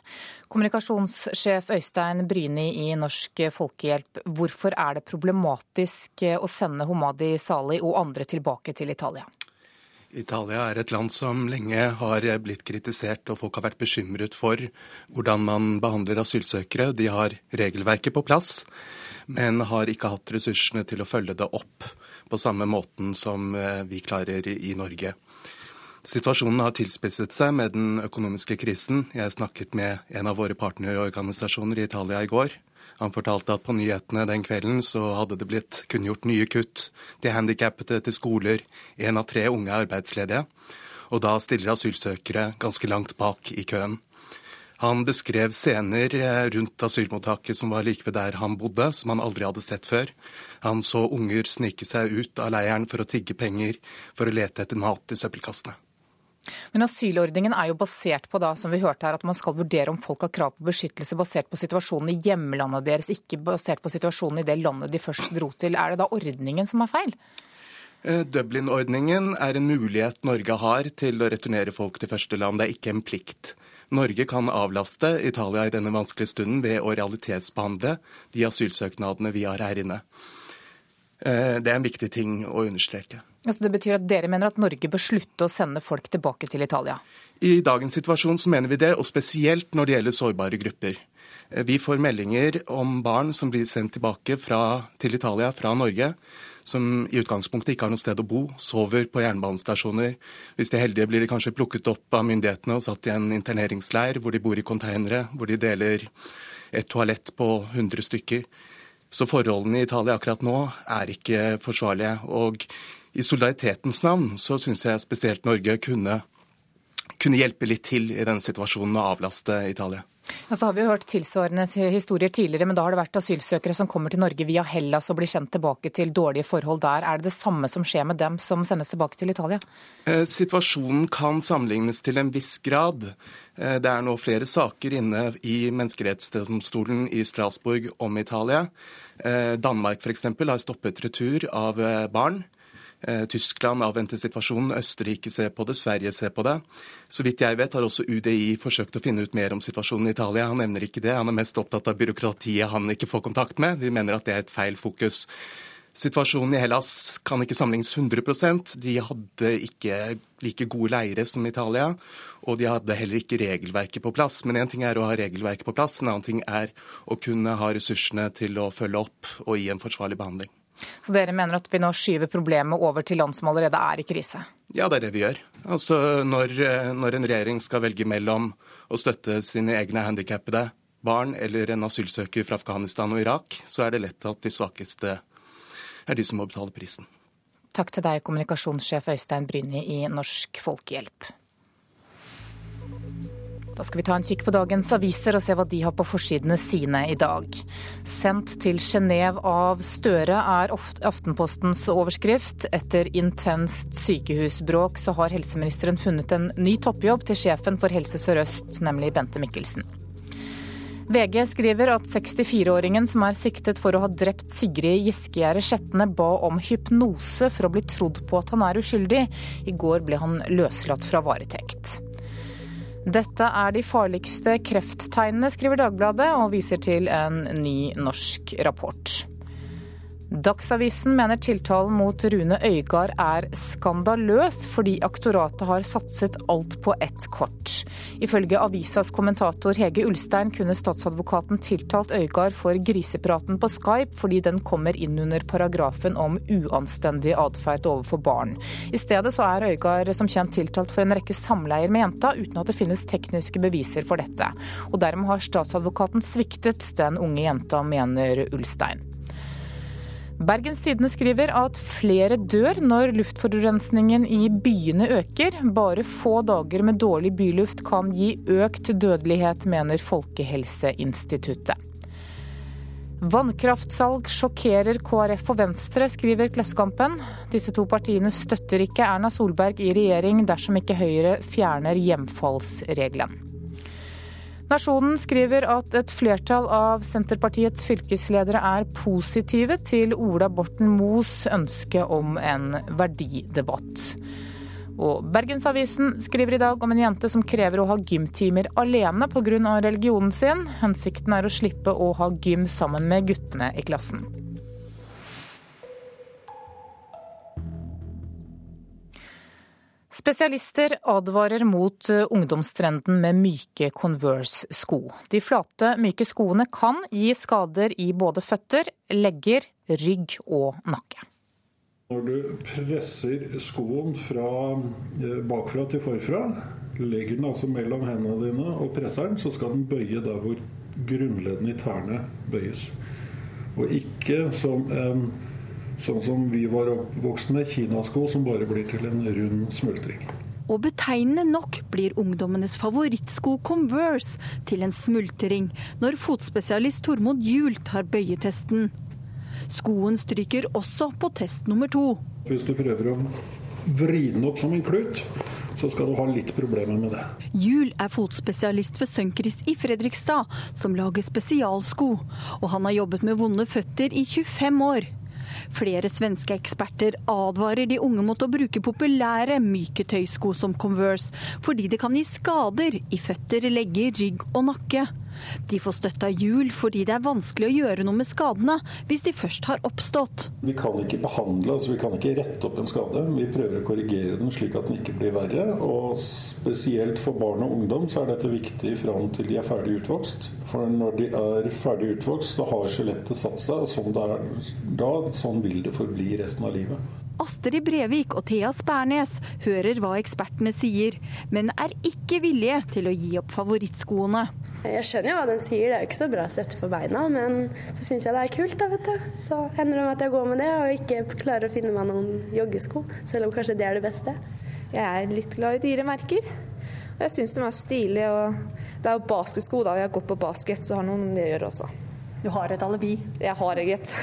Kommunikasjonssjef Øystein Bryni i Norsk Folkehjelp, hvorfor er det problematisk å sende Homadi Sali og andre tilbake til Italia? Italia er et land som lenge har blitt kritisert, og folk har vært bekymret for hvordan man behandler asylsøkere. De har regelverket på plass, men har ikke hatt ressursene til å følge det opp på samme måten som vi klarer i Norge. Situasjonen har tilspisset seg med den økonomiske krisen. Jeg snakket med en av våre partnerorganisasjoner i Italia i går. Han fortalte at på nyhetene den kvelden så hadde det blitt kunngjort nye kutt til handikappede, til skoler, én av tre unge er arbeidsledige. Og da stiller asylsøkere ganske langt bak i køen. Han beskrev scener rundt asylmottaket som var like ved der han bodde, som han aldri hadde sett før. Han så unger snike seg ut av leiren for å tigge penger for å lete etter mat i søppelkassene. Men asylordningen er jo basert på da, som vi hørte her, at man skal vurdere om folk har krav på beskyttelse basert på situasjonen i hjemlandet deres, ikke basert på situasjonen i det landet de først dro til. Er det da ordningen som er feil? Dublin-ordningen er en mulighet Norge har til å returnere folk til første land. Det er ikke en plikt. Norge kan avlaste Italia i denne vanskelige stunden ved å realitetsbehandle de asylsøknadene vi har her inne. Det er en viktig ting å understreke. Altså det betyr at dere mener at Norge bør slutte å sende folk tilbake til Italia? I dagens situasjon så mener vi det, og spesielt når det gjelder sårbare grupper. Vi får meldinger om barn som blir sendt tilbake fra, til Italia fra Norge, som i utgangspunktet ikke har noe sted å bo, sover på jernbanestasjoner. Hvis de er heldige, blir de kanskje plukket opp av myndighetene og satt i en interneringsleir hvor de bor i konteinere, hvor de deler et toalett på 100 stykker. Så forholdene i Italia akkurat nå er ikke forsvarlige. Og i solidaritetens navn så syns jeg spesielt Norge kunne, kunne hjelpe litt til i denne situasjonen og avlaste Italia. Og så har vi jo hørt tilsvarende historier tidligere, men da har det vært asylsøkere som kommer til Norge via Hellas og blir sendt tilbake til dårlige forhold der. Er det det samme som skjer med dem som sendes tilbake til Italia? Situasjonen kan sammenlignes til en viss grad. Det er nå flere saker inne i menneskerettighetsdomstolen i Strasbourg om Italia. Danmark f.eks. har stoppet retur av barn. Tyskland avventer situasjonen, Østerrike ser på det, Sverige ser på det. Så vidt jeg vet har også UDI forsøkt å finne ut mer om situasjonen i Italia. Han nevner ikke det, han er mest opptatt av byråkratiet han ikke får kontakt med. Vi mener at det er et feil fokus. Situasjonen i Hellas kan ikke sammenlignes 100% De hadde ikke like gode leire som Italia, og de hadde heller ikke regelverket på plass. Men én ting er å ha regelverket på plass, en annen ting er å kunne ha ressursene til å følge opp og gi en forsvarlig behandling. Så dere mener at vi nå skyver problemet over til land som allerede er i krise? Ja, det er det vi gjør. Altså, når, når en regjering skal velge mellom å støtte sine egne handikappede barn eller en asylsøker fra Afghanistan og Irak, så er det lett at de svakeste er de som må betale prisen. Takk til deg, kommunikasjonssjef Øystein Bryni i Norsk Folkehjelp. Da skal vi ta en kikk på dagens aviser og se hva de har på forsidene sine i dag. Sendt til Genéve av Støre er Aftenpostens overskrift. Etter intenst sykehusbråk så har helseministeren funnet en ny toppjobb til sjefen for Helse Sør-Øst, nemlig Bente Mikkelsen. VG skriver at 64-åringen som er siktet for å ha drept Sigrid Giskegjerde Skjetne, ba om hypnose for å bli trodd på at han er uskyldig. I går ble han løslatt fra varetekt. Dette er de farligste krefttegnene, skriver Dagbladet, og viser til en ny norsk rapport. Dagsavisen mener tiltalen mot Rune Øygard er skandaløs, fordi aktoratet har satset alt på ett kort. Ifølge avisas kommentator Hege Ulstein kunne statsadvokaten tiltalt Øygard for grisepraten på Skype, fordi den kommer inn under paragrafen om uanstendig atferd overfor barn. I stedet så er Øygard som kjent tiltalt for en rekke samleier med jenta, uten at det finnes tekniske beviser for dette. Og dermed har statsadvokaten sviktet den unge jenta, mener Ulstein. Bergens Tidende skriver at flere dør når luftforurensningen i byene øker. Bare få dager med dårlig byluft kan gi økt dødelighet, mener Folkehelseinstituttet. Vannkraftsalg sjokkerer KrF og Venstre, skriver Klassekampen. Disse to partiene støtter ikke Erna Solberg i regjering dersom ikke Høyre fjerner hjemfallsregelen. Nasjonen skriver at et flertall av Senterpartiets fylkesledere er positive til Ola Borten Moes ønske om en verdidebatt. Og Bergensavisen skriver i dag om en jente som krever å ha gymtimer alene pga. religionen sin. Hensikten er å slippe å ha gym sammen med guttene i klassen. Spesialister advarer mot eh, ungdomstrenden med myke Converse-sko. De flate, myke skoene kan gi skader i både føtter, legger, rygg og nakke. Når du presser skoen fra eh, bakfra til forfra, legger den altså mellom hendene dine og presser den, så skal den bøye der hvor grunnleddene i tærne bøyes. Og ikke som en Sånn som vi var oppvokst med kinasko som bare blir til en rund smultring. Og betegnende nok blir ungdommenes favorittsko Converse til en smultring når fotspesialist Tormod Juel tar bøyetesten. Skoen stryker også på test nummer to. Hvis du prøver å vri den opp som en klut, så skal du ha litt problemer med det. Juel er fotspesialist ved Sønkris i Fredrikstad, som lager spesialsko. Og han har jobbet med vonde føtter i 25 år. Flere svenske eksperter advarer de unge mot å bruke populære myke tøysko som Converse, fordi det kan gi skader i føtter, legger, rygg og nakke. De får støtte av hjul fordi det er vanskelig å gjøre noe med skadene hvis de først har oppstått. Vi kan ikke behandle, altså vi kan ikke rette opp en skade. Vi prøver å korrigere den slik at den ikke blir verre. Og spesielt for barn og ungdom så er dette viktig fram til de er ferdig utvokst. For når de er ferdig utvokst, så har skjelettet satt seg, og sånn, det er, da, sånn vil det forbli resten av livet. Astrid Brevik og Thea Spernes hører hva ekspertene sier, men er ikke villige til å gi opp favorittskoene. Jeg skjønner jo hva den sier, det er jo ikke så bra å sette for beina, men så syns jeg det er kult, da, vet du. Så hender det at jeg går med det og ikke klarer å finne meg noen joggesko, selv om kanskje det er det beste. Jeg er litt glad i dyre merker, og jeg syns de er stilige. og Det er jo basketsko, da. og Jeg har gått på basket, så har noen det å gjøre også. Du har et alibi? Jeg har et.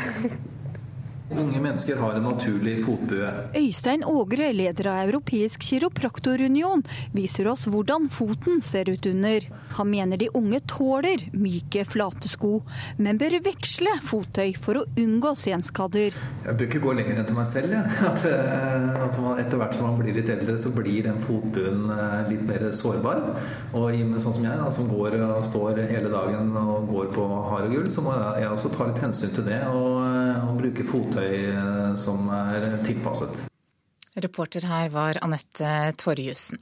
Unge mennesker har en naturlig fotbue. Øystein Ågre, leder av Europeisk kiropraktorunion, viser oss hvordan foten ser ut under. Han mener de unge tåler myke, flate sko, men bør veksle fottøy for å unngå senskader. Jeg bør ikke gå lenger enn til meg selv. Ja. At, eh, at man, etter hvert som man blir litt eldre, så blir den fotbuen eh, litt mer sårbar. Og sånn som jeg, da, som går og står hele dagen og går på hard og gull, så må jeg også ta litt hensyn til det og, og bruke fottøy kjøretøy som er tilpasset. Reporter her var Anette Torjussen.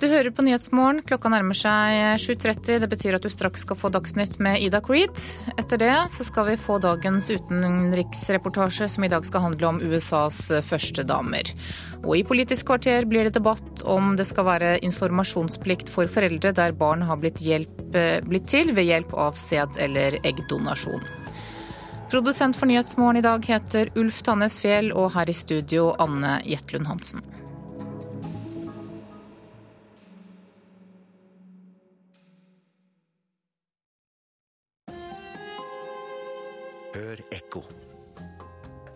Du hører på Nyhetsmorgen. Klokka nærmer seg 7.30. Det betyr at du straks skal få Dagsnytt med Ida Creed. Etter det så skal vi få dagens utenriksreportasje, som i dag skal handle om USAs førstedamer. Og i Politisk kvarter blir det debatt om det skal være informasjonsplikt for foreldre der barn har blitt, hjelp, blitt til ved hjelp av sæd- eller eggdonasjon. Produsent for Nyhetsmorgen i dag heter Ulf Tannes Fjell, og her i studio Anne Jetlund Hansen. Hør ekko.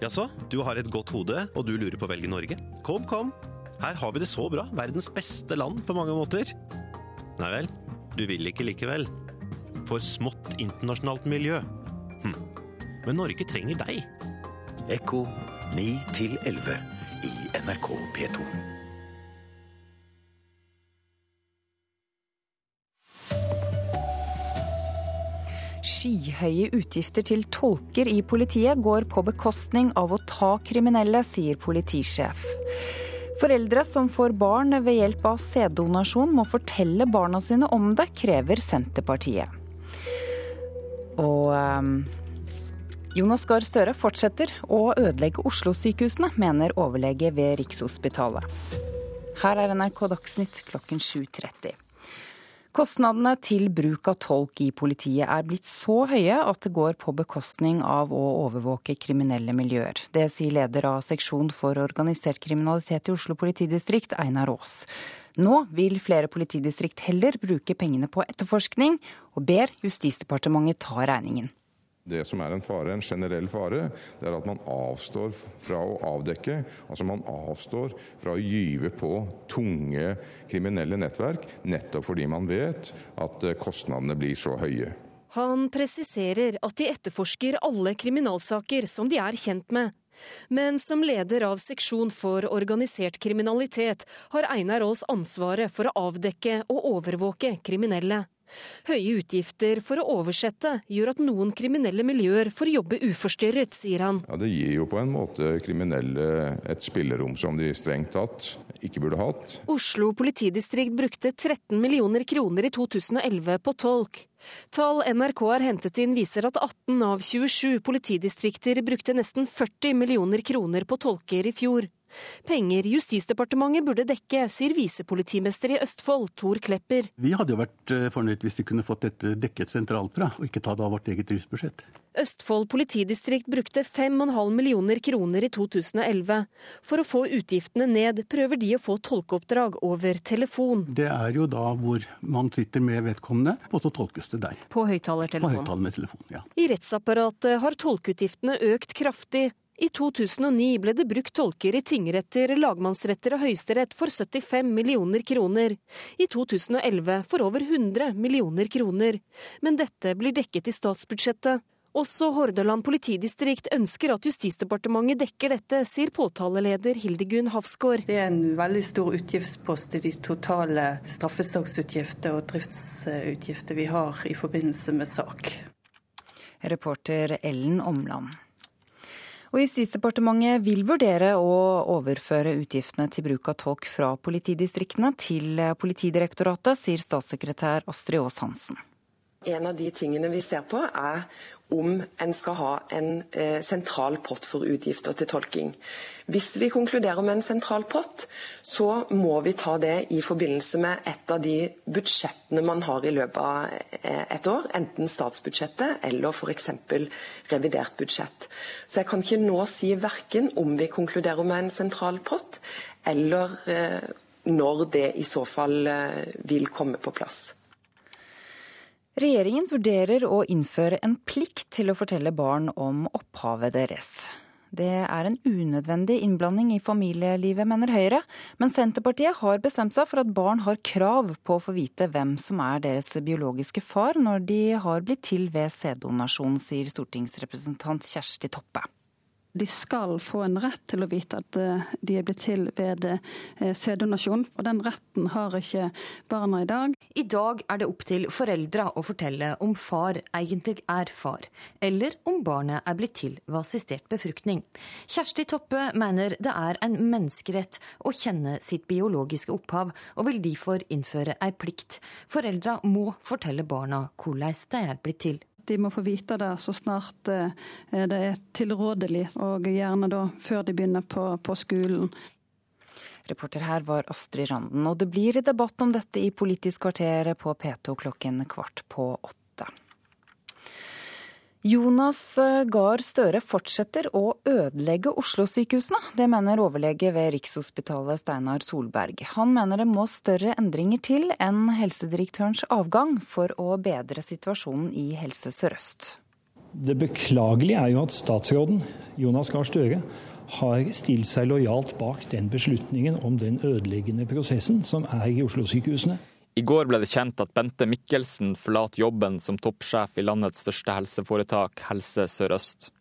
Jaså, du har et godt hode, og du lurer på å velge Norge? Kom, kom. Her har vi det så bra. Verdens beste land på mange måter. Nei vel, du vil ikke likevel. For smått internasjonalt miljø. Hm. Men Norge trenger deg. Ekko 9 til 11 i NRK P2. Skyhøye utgifter til tolker i politiet går på bekostning av å ta kriminelle, sier politisjef. Foreldre som får barn ved hjelp av sæddonasjon må fortelle barna sine om det, krever Senterpartiet. Og um, Jonas Gahr Støre fortsetter å ødelegge Oslo-sykehusene, mener overlege ved Rikshospitalet. Her er NRK Dagsnytt klokken 7.30. Kostnadene til bruk av tolk i politiet er blitt så høye at det går på bekostning av å overvåke kriminelle miljøer. Det sier leder av seksjon for organisert kriminalitet i Oslo politidistrikt, Einar Aas. Nå vil flere politidistrikt heller bruke pengene på etterforskning, og ber Justisdepartementet ta regningen. Det som er en fare, en generell fare, det er at man avstår fra å avdekke. Altså man avstår fra å gyve på tunge kriminelle nettverk, nettopp fordi man vet at eh, kostnadene blir så høye. Han presiserer at de etterforsker alle kriminalsaker som de er kjent med. Men som leder av seksjon for organisert kriminalitet har Einar Aas ansvaret for å avdekke og overvåke kriminelle. Høye utgifter for å oversette gjør at noen kriminelle miljøer får jobbe uforstyrret, sier han. Ja, Det gir jo på en måte kriminelle et spillerom som de strengt tatt ikke burde hatt. Oslo politidistrikt brukte 13 millioner kroner i 2011 på tolk. Tall NRK har hentet inn viser at 18 av 27 politidistrikter brukte nesten 40 millioner kroner på tolker i fjor. Penger Justisdepartementet burde dekke, sier visepolitimester i Østfold, Tor Klepper. Vi hadde jo vært eh, fornøyd hvis vi kunne fått dette dekket sentralt fra, og ikke ta det av vårt eget driftsbudsjett. Østfold politidistrikt brukte 5,5 millioner kroner i 2011. For å få utgiftene ned, prøver de å få tolkeoppdrag over telefon. Det er jo da hvor man sitter med vedkommende, og så tolkes det der. På høyttalertelefon. På høyttalertelefon, ja. I rettsapparatet har tolkeutgiftene økt kraftig. I 2009 ble det brukt tolker i tingretter, lagmannsretter og høyesterett for 75 millioner kroner. I 2011 for over 100 millioner kroner. Men dette blir dekket i statsbudsjettet. Også Hordaland politidistrikt ønsker at Justisdepartementet dekker dette, sier påtaleleder Hildegunn Hafsgaard. Det er en veldig stor utgiftspost i de totale straffesaksutgifter og driftsutgifter vi har i forbindelse med sak. Reporter Ellen Omland. Og Justisdepartementet vil vurdere å overføre utgiftene til bruk av tolk fra politidistriktene til Politidirektoratet, sier statssekretær Astrid Aas Hansen. En av de tingene vi ser på, er om en skal ha en eh, sentral pott for utgifter til tolking. Hvis vi konkluderer med en sentral pott, så må vi ta det i forbindelse med et av de budsjettene man har i løpet av eh, et år, enten statsbudsjettet eller f.eks. revidert budsjett. Så jeg kan ikke nå si verken om vi konkluderer med en sentral pott, eller eh, når det i så fall eh, vil komme på plass. Regjeringen vurderer å innføre en plikt til å fortelle barn om opphavet deres. Det er en unødvendig innblanding i familielivet, mener Høyre. Men Senterpartiet har bestemt seg for at barn har krav på å få vite hvem som er deres biologiske far når de har blitt til ved sæddonasjon, sier stortingsrepresentant Kjersti Toppe. De skal få en rett til å vite at eh, de er blitt til ved eh, sæddonasjon. Og den retten har ikke barna i dag. I dag er det opp til foreldra å fortelle om far egentlig er far, eller om barnet er blitt til ved assistert befruktning. Kjersti Toppe mener det er en menneskerett å kjenne sitt biologiske opphav, og vil derfor innføre ei plikt. Foreldra må fortelle barna hvordan de er blitt til. De må få vite det så snart eh, det er tilrådelig, og gjerne da før de begynner på, på skolen. Reporter her var Astrid Randen, og det blir debatt om dette i Politisk kvarter på P2 klokken kvart på åtte. Jonas Gahr Støre fortsetter å ødelegge Oslo-sykehusene. Det mener overlege ved Rikshospitalet Steinar Solberg. Han mener det må større endringer til enn helsedirektørens avgang for å bedre situasjonen i Helse Sør-Øst. Det beklagelige er jo at statsråden, Jonas Gahr Støre, har stilt seg lojalt bak den beslutningen om den ødeleggende prosessen som er i Oslo-sykehusene. I går ble det kjent at Bente Mikkelsen forlater jobben som toppsjef i landets største helseforetak, Helse Sør-Øst.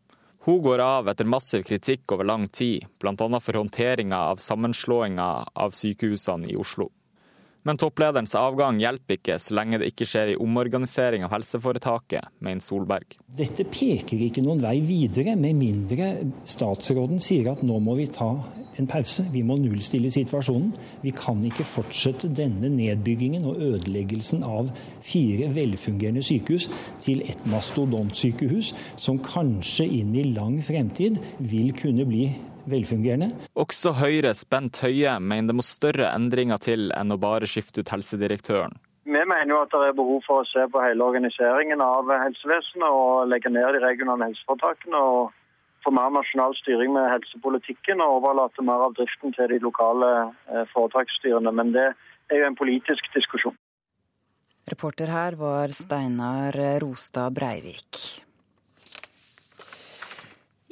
Hun går av etter massiv kritikk over lang tid, bl.a. for håndteringa av sammenslåinga av sykehusene i Oslo. Men topplederens avgang hjelper ikke så lenge det ikke skjer i omorganisering av helseforetaket, mener Solberg. Dette peker ikke noen vei videre, med mindre statsråden sier at nå må vi ta en pause. Vi må nullstille situasjonen. Vi kan ikke fortsette denne nedbyggingen og ødeleggelsen av fire velfungerende sykehus til et mastodontsykehus som kanskje inn i lang fremtid vil kunne bli velfungerende. Også Høyres Bent Høie mener det må større endringer til enn å bare skifte ut helsedirektøren. Vi mener jo at det er behov for å se på hele organiseringen av helsevesenet og legge ned de regionale helseforetakene. og få mer nasjonal styring med helsepolitikken og overlate mer av driften til de lokale eh, foretaksstyrene. Men det er jo en politisk diskusjon. Reporter her var Steinar Rostad Breivik.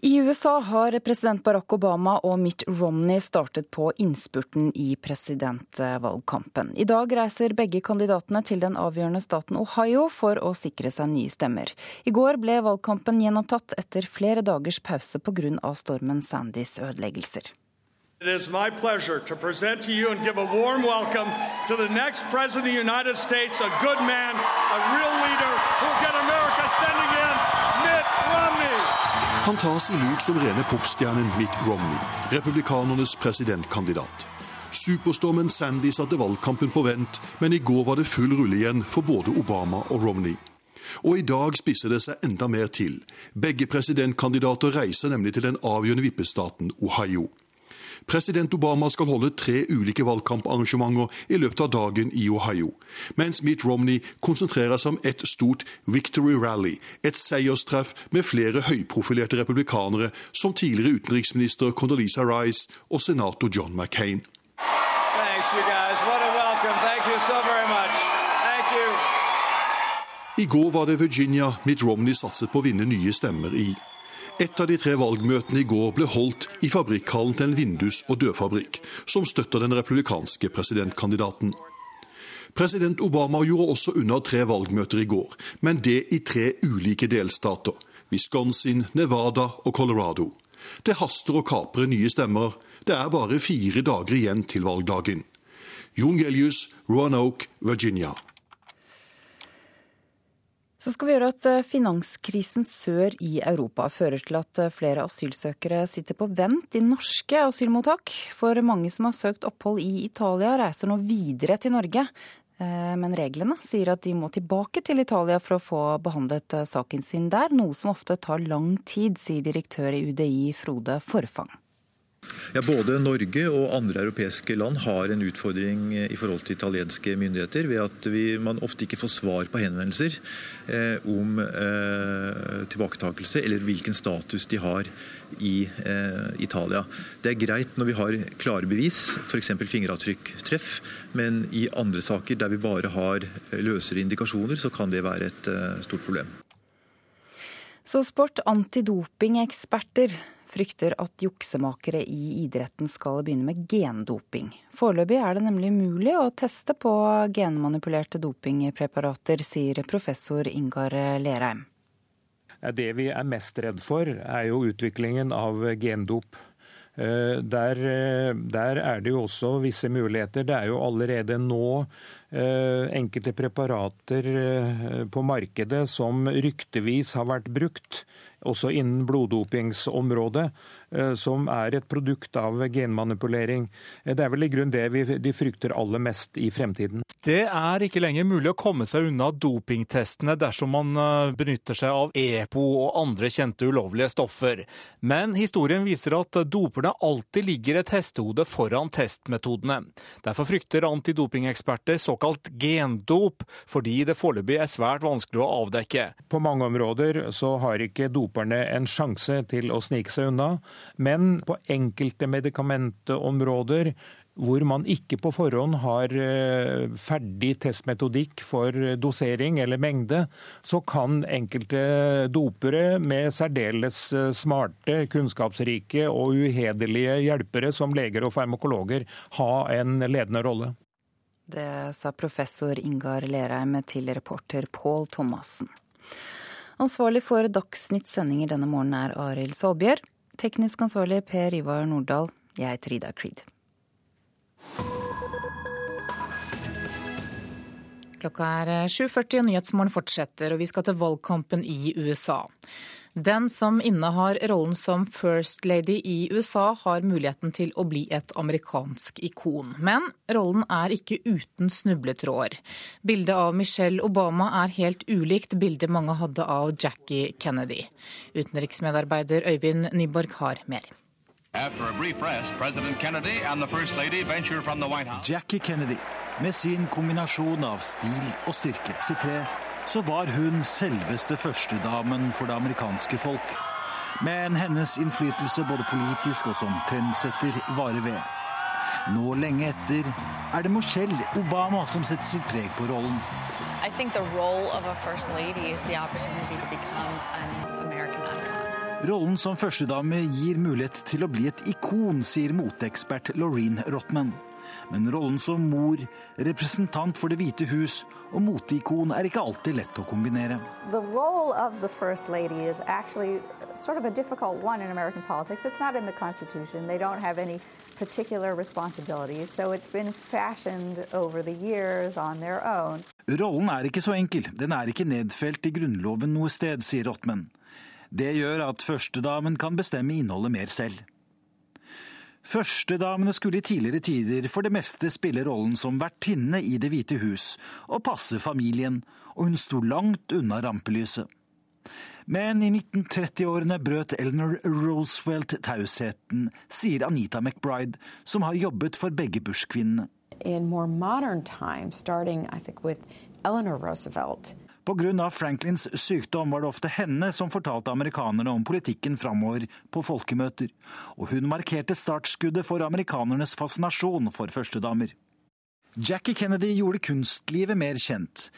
I USA har president Barack Obama og Mitt Romney startet på innspurten i presidentvalgkampen. I dag reiser begge kandidatene til den avgjørende staten Ohio for å sikre seg nye stemmer. I går ble valgkampen gjenopptatt etter flere dagers pause pga. stormen Sandys ødeleggelser. It is my pleasure to present to you and give a warm welcome to the next President of the United States, a good man, a real leader who will get America sending Romney. Han tas imot som rene popstjernen Mitt Romney, republikanernes presidentkandidat. Superstormen Sandy satte valgkampen på vent, men i går var det full rulle igjen for både Obama og Romney. Og i dag spisser det seg enda mer til. Begge presidentkandidater reiser nemlig til den avgjørende vippestaten Ohio. President Obama skal holde tre ulike valgkamparrangementer i løpet av dagen i Ohio, mens Mitt Romney konsentrerer seg om et stort Victory Rally, et seierstreff med flere høyprofilerte republikanere som tidligere utenriksminister Condoleezza Rice og senator John McCain. I går var det Virginia Mitt Romney satset på å vinne nye stemmer i. Et av de tre valgmøtene i går ble holdt i fabrikkhallen til en vindus- og dørfabrikk, som støtter den republikanske presidentkandidaten. President Obama gjorde også unna tre valgmøter i går, men det i tre ulike delstater. Wisconsin, Nevada og Colorado. Det haster å kapre nye stemmer. Det er bare fire dager igjen til valgdagen. Jon Gelius, Roanoke, Virginia. Så skal vi gjøre at eh, finanskrisen sør i Europa fører til at eh, flere asylsøkere sitter på vent i norske asylmottak. For mange som har søkt opphold i Italia, reiser nå videre til Norge. Eh, men reglene sier at de må tilbake til Italia for å få behandlet saken sin der, noe som ofte tar lang tid, sier direktør i UDI Frode Forfang. Ja, Både Norge og andre europeiske land har en utfordring i forhold til italienske myndigheter ved at vi, man ofte ikke får svar på henvendelser eh, om eh, tilbaketakelse eller hvilken status de har i eh, Italia. Det er greit når vi har klare bevis, f.eks. fingeravtrykktreff, men i andre saker der vi bare har løsere indikasjoner, så kan det være et eh, stort problem. Så sport antidopingeksperter frykter at juksemakere i idretten skal begynne med gendoping. Foreløpig er det nemlig mulig å teste på genmanipulerte dopingpreparater, sier professor Ingar Lerheim. Det vi er mest redd for, er jo utviklingen av gendop. Der, der, er det jo også visse muligheter. Det er jo allerede nå enkelte preparater på markedet som ryktevis har vært brukt, også innen bloddopingsområdet, Eh, som er et produkt av genmanipulering. Eh, det er vel i grunn det vi, de frykter aller mest i fremtiden. Det er ikke lenger mulig å komme seg unna dopingtestene dersom man eh, benytter seg av EPO og andre kjente ulovlige stoffer. Men historien viser at doperne alltid ligger et hestehode foran testmetodene. Derfor frykter antidopingeksperter såkalt gendop, fordi det foreløpig er svært vanskelig å avdekke. På mange områder så har ikke doperne en sjanse til å snike seg unna. Men på enkelte medikamentområder hvor man ikke på forhånd har eh, ferdig testmetodikk for dosering eller mengde, så kan enkelte dopere med særdeles eh, smarte, kunnskapsrike og uhederlige hjelpere som leger og farmakologer ha en ledende rolle. Det sa professor Ingar Lerheim til reporter Pål Thomassen. Ansvarlig for Dagsnytts sendinger denne morgenen er Arild Solbjørg. Teknisk ansvarlig Per Ivar Nordahl. Jeg heter Ida Creed. Klokka er 7.40 og Nyhetsmorgen fortsetter, og vi skal til valgkampen i USA. Den som innehar rollen som first lady i USA, har muligheten til å bli et amerikansk ikon. Men rollen er ikke uten snubletråder. Bildet av Michelle Obama er helt ulikt bildet mange hadde av Jackie Kennedy. Utenriksmedarbeider Øyvind Nyborg har mer. Jackie Kennedy, med sin kombinasjon av stil og styrke, sitt tre så var hun selveste førstedamen for det amerikanske folk. Men hennes innflytelse både politisk og som trendsetter varer ved. Nå lenge etter er det Michelle Obama som setter sitt preg på rollen. Rollen som førstedame gir mulighet til å bli et ikon, sier moteekspert Laureen Rothman. Men rollen som mor, representant for Det hvite hus og moteikon er ikke alltid lett å kombinere. Sort of a difficult one in American politics. It's not in the Constitution. They don't have any particular responsibilities, so it's been fashioned over the years on their own. Rollen er ikke så enkel. Den er ikke nedfelt i Grunnloven noe sted, sier Rottmann. Det gjør at førstedamen kan bestemme innholdet mer selv. Førstedamene skulle i tidligere tider for det meste spille rollen som vertinne i Det hvite hus og passe familien, og hun sto langt unna rampelyset. Men i 1930-årene brøt Eleanor Roosevelt tausheten, sier Anita McBride, som har jobbet for begge Bush-kvinnene. In more modern times, starting I think Roosevelt, Pga. Franklins sykdom var det ofte henne som fortalte amerikanerne om politikken framover på folkemøter, og hun markerte startskuddet for amerikanernes fascinasjon for førstedamer. Jackie Kennedy gjorde kunstlivet mer kjent.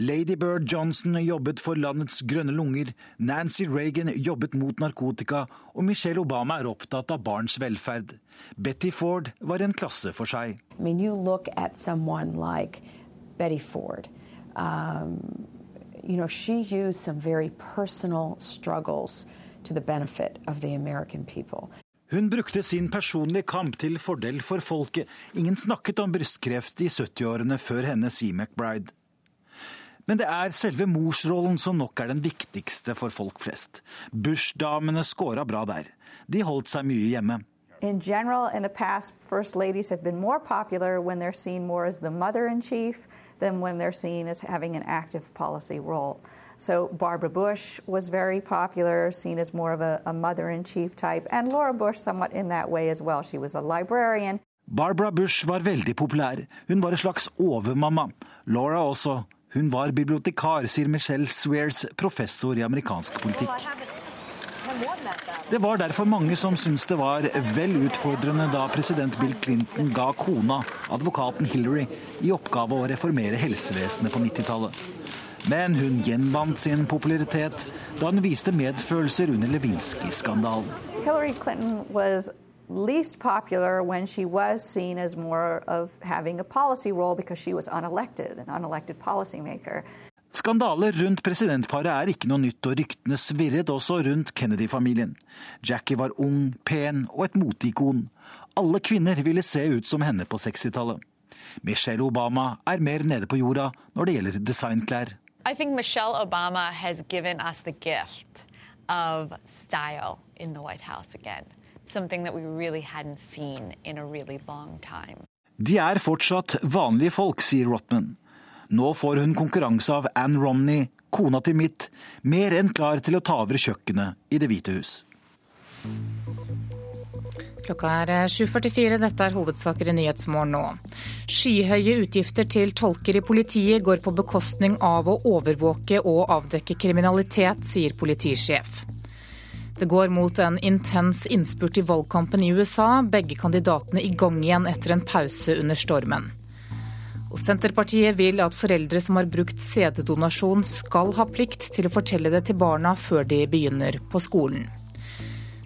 Lady Bird Johnson jobbet for landets grønne lunger, Nancy Reagan jobbet mot narkotika, og Michelle Obama er opptatt av barns velferd. Betty Ford var en klasse for seg. I mean, you look at Betty Ford. Um, you know, she used some very personal struggles to the benefit of the American people. Hun brukte sin personlige kamp til fordel for folket. Ingen snakket om brystkreft i 70-årene før henne, sier McBride. Men det er selve morsrollen som nok er den viktigste for folk flest. Bush-damene scora bra der. De holdt seg mye hjemme. In general, in the past, first ladies have been more popular when they're seen more as the mother-in-chief than when they're seen as having an active policy role. So Barbara Bush was very popular, seen as more of a, a mother in chief type, and Laura Bush somewhat in that way as well. She was a librarian. Barbara Bush var veldig populær. Hun var en slags overmamma. Laura også. Hun var bibliotekar, sier Michelle Swears, professor i amerikansk politikk. Det var derfor mange som syntes det var vel utfordrende da president Bill Clinton ga kona, advokaten Hillary, i oppgave å reformere helsevesenet på 90-tallet. Men hun gjenvant sin popularitet da hun viste medfølelser under Lewinsky-skandalen. Hillary Clinton was least popular when she was seen as more of having a policy role because she was unelected, an unelected policymaker. Skandaler rundt presidentparet er ikke noe nytt, og ryktene svirret også rundt Kennedy-familien. Jackie var ung, pen og et moteikon. Alle kvinner ville se ut som henne på 60-tallet. Michelle Obama er mer nede på jorda når det gjelder designklær. I think Michelle Obama has given us the gift of style in the White House again. Something that we really hadn't seen in a really long time. De er fortsatt vanlige folk, sier Rotman. Nå får hun konkurranse av Ann Romney, kona til Mitt, mer enn klar til å ta over kjøkkenet i Det hvite hus. Klokka er 7.44. Dette er hovedsaker i Nyhetsmorgen nå. Skyhøye utgifter til tolker i politiet går på bekostning av å overvåke og avdekke kriminalitet, sier politisjef. Det går mot en intens innspurt i valgkampen i USA, begge kandidatene i gang igjen etter en pause under stormen. Og Senterpartiet vil at foreldre som har brukt sæddonasjon skal ha plikt til å fortelle det til barna før de begynner på skolen.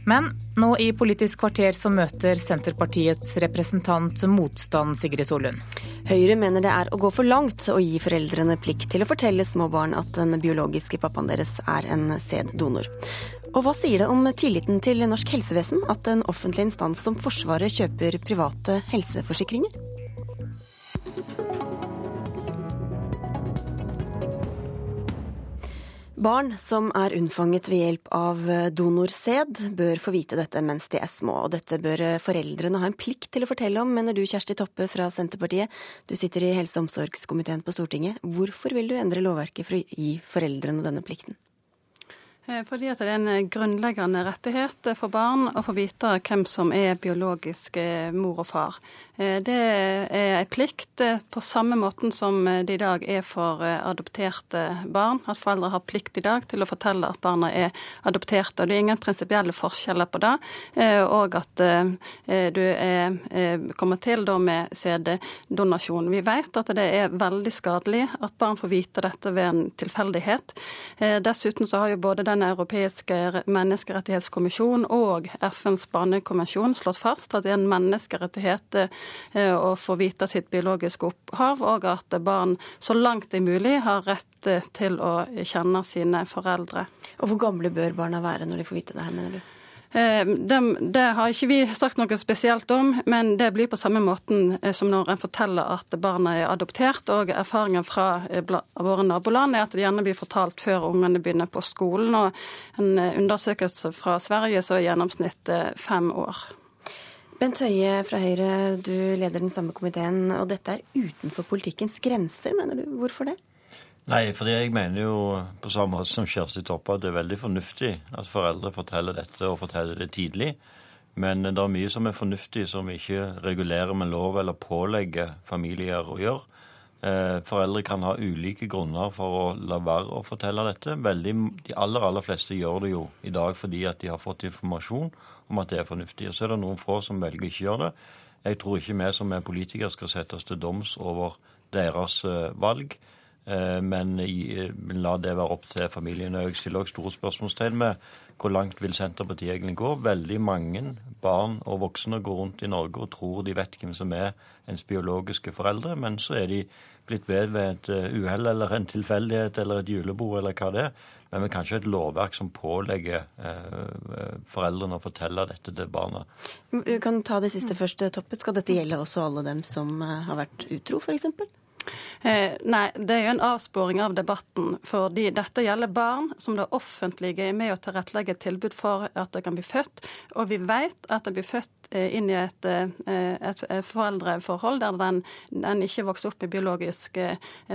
Men nå i Politisk kvarter så møter Senterpartiets representant motstand, Sigrid Solund. Høyre mener det er å gå for langt å gi foreldrene plikt til å fortelle små barn at den biologiske pappaen deres er en sæddonor. Og hva sier det om tilliten til norsk helsevesen at en offentlig instans som Forsvaret kjøper private helseforsikringer? Barn som er unnfanget ved hjelp av donorsæd, bør få vite dette mens de er små. Og dette bør foreldrene ha en plikt til å fortelle om, mener du Kjersti Toppe fra Senterpartiet. Du sitter i helse- og omsorgskomiteen på Stortinget. Hvorfor vil du endre lovverket for å gi foreldrene denne plikten? Eh, fordi det er en eh, grunnleggende rettighet for barn å få vite hvem som er biologisk eh, mor og far. Det er en plikt på samme måten som det i dag er for adopterte barn. At foreldre har plikt i dag til å fortelle at barna er adopterte. og Det er ingen prinsipielle forskjeller på det. Og at du er, kommer til da med sæddonasjon. Vi vet at det er veldig skadelig at barn får vite dette ved en tilfeldighet. Dessuten så har jo både Den europeiske menneskerettighetskommisjonen og FNs barnekonvensjon slått fast at det er en menneskerettighet Eh, å få vite sitt biologiske opphav, og at barn så langt det er mulig har rett eh, til å kjenne sine foreldre. Og Hvor gamle bør barna være når de får vite det her, mener du? Eh, det, det, har ikke vi sagt noe spesielt om, men det blir på samme måten som når en forteller at barna er adoptert. Og erfaringen fra våre naboland er at det gjerne blir fortalt før ungene begynner på skolen. Og en undersøkelse fra Sverige så er gjennomsnittet fem år. Bent Høie fra Høyre, du leder den samme komiteen, og dette er utenfor politikkens grenser, mener du. Hvorfor det? Nei, fordi jeg mener jo på samme måte som Kjersti Toppe at det er veldig fornuftig at foreldre forteller dette og forteller det tidlig. Men det er mye som er fornuftig som vi ikke regulerer med lov eller pålegger familier å gjøre. Eh, foreldre kan ha ulike grunner for å la være å fortelle dette. Veldig, de aller, aller fleste gjør det jo i dag fordi at de har fått informasjon om at det er fornuftig. Og så er det noen få som velger ikke å gjøre det. Jeg tror ikke vi som er politikere skal sette oss til doms over deres eh, valg, eh, men la det være opp til familiene. Jeg stiller også store spørsmålstegn med hvor langt vil Senterpartiet egentlig gå. Veldig mange barn og voksne går rundt i Norge og tror de vet hvem som er ens biologiske foreldre, men så er de blitt ved ved et eh, uhell eller en tilfeldighet eller et julebord eller hva det er. Men vi kan ikke ha et lovverk som pålegger eh, foreldrene å fortelle dette til barna. Vi kan ta det siste først, Toppe. Skal dette gjelde også alle dem som eh, har vært utro, f.eks.? Eh, nei, det er jo en avsporing av debatten. fordi Dette gjelder barn som det offentlige er med å tilrettelegge et tilbud for at det kan bli født. Og vi vet at det blir født Eh, inn i et, eh, et, et foreldreforhold der den, den, ikke vokser opp med biologisk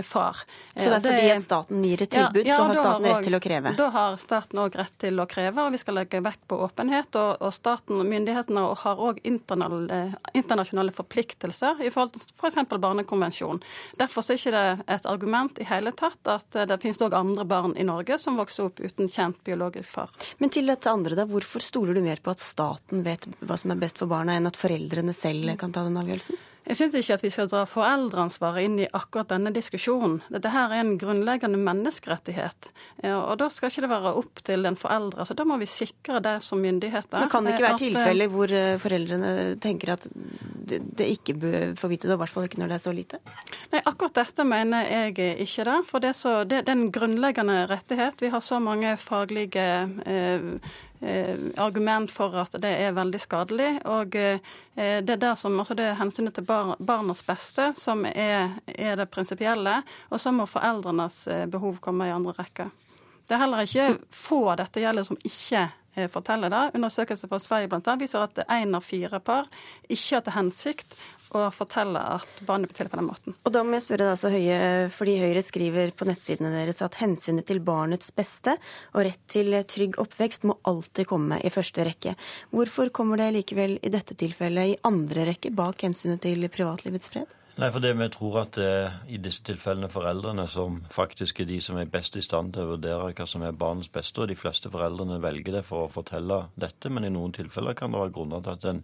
far. Så det er fordi at staten gir et tilbud, ja, ja, så har staten har rett til å kreve? Da har staten òg rett til å kreve, og vi skal legge vekt på åpenhet. Og, og staten myndighetene har òg internasjonale forpliktelser i forhold til f.eks. For barnekonvensjonen. Derfor er ikke det et argument i hele tatt at det finnes òg andre barn i Norge som vokser opp uten kjent biologisk far. Men til dette andre, da. Hvorfor stoler du mer på at staten vet hva som er best for barna enn at foreldrene selv kan ta den avgjørelsen? Jeg syns ikke at vi skal dra foreldreansvaret inn i akkurat denne diskusjonen. Dette her er en grunnleggende menneskerettighet, og da skal ikke det være opp til en foreldre. Så da må vi sikre det som myndigheter. Men kan det ikke være at, eh, tilfeller hvor eh, foreldrene tenker at det ikke bør få vite det, i hvert fall ikke når det er så lite? Nei, akkurat dette mener jeg ikke det. For det så, det, det er en grunnleggende rettighet. Vi har så mange faglige eh, Eh, argument for at det er veldig skadelig. Og eh, det er, som, altså det er hensynet til barnas beste som er, er det prinsipielle. Og så må foreldrenes eh, behov komme i andre rekke. Det er heller ikke få dette gjelder som ikke forteller det. Undersøkelser fra Sverige blant annet, viser at én av fire par ikke har til hensikt å fortelle at barnet blir til på den måten. Og da må jeg spørre deg så Høie, fordi Høyre skriver på nettsidene deres at hensynet til barnets beste og rett til trygg oppvekst må alltid komme i første rekke. Hvorfor kommer det likevel i dette tilfellet i andre rekke bak hensynet til privatlivets fred? Nei, fordi Vi tror at det er i disse tilfellene foreldrene som faktisk er de som er best i stand til å vurdere hva som er barnets beste. og De fleste foreldrene velger det for å fortelle dette, men i noen tilfeller kan det være grunner til at en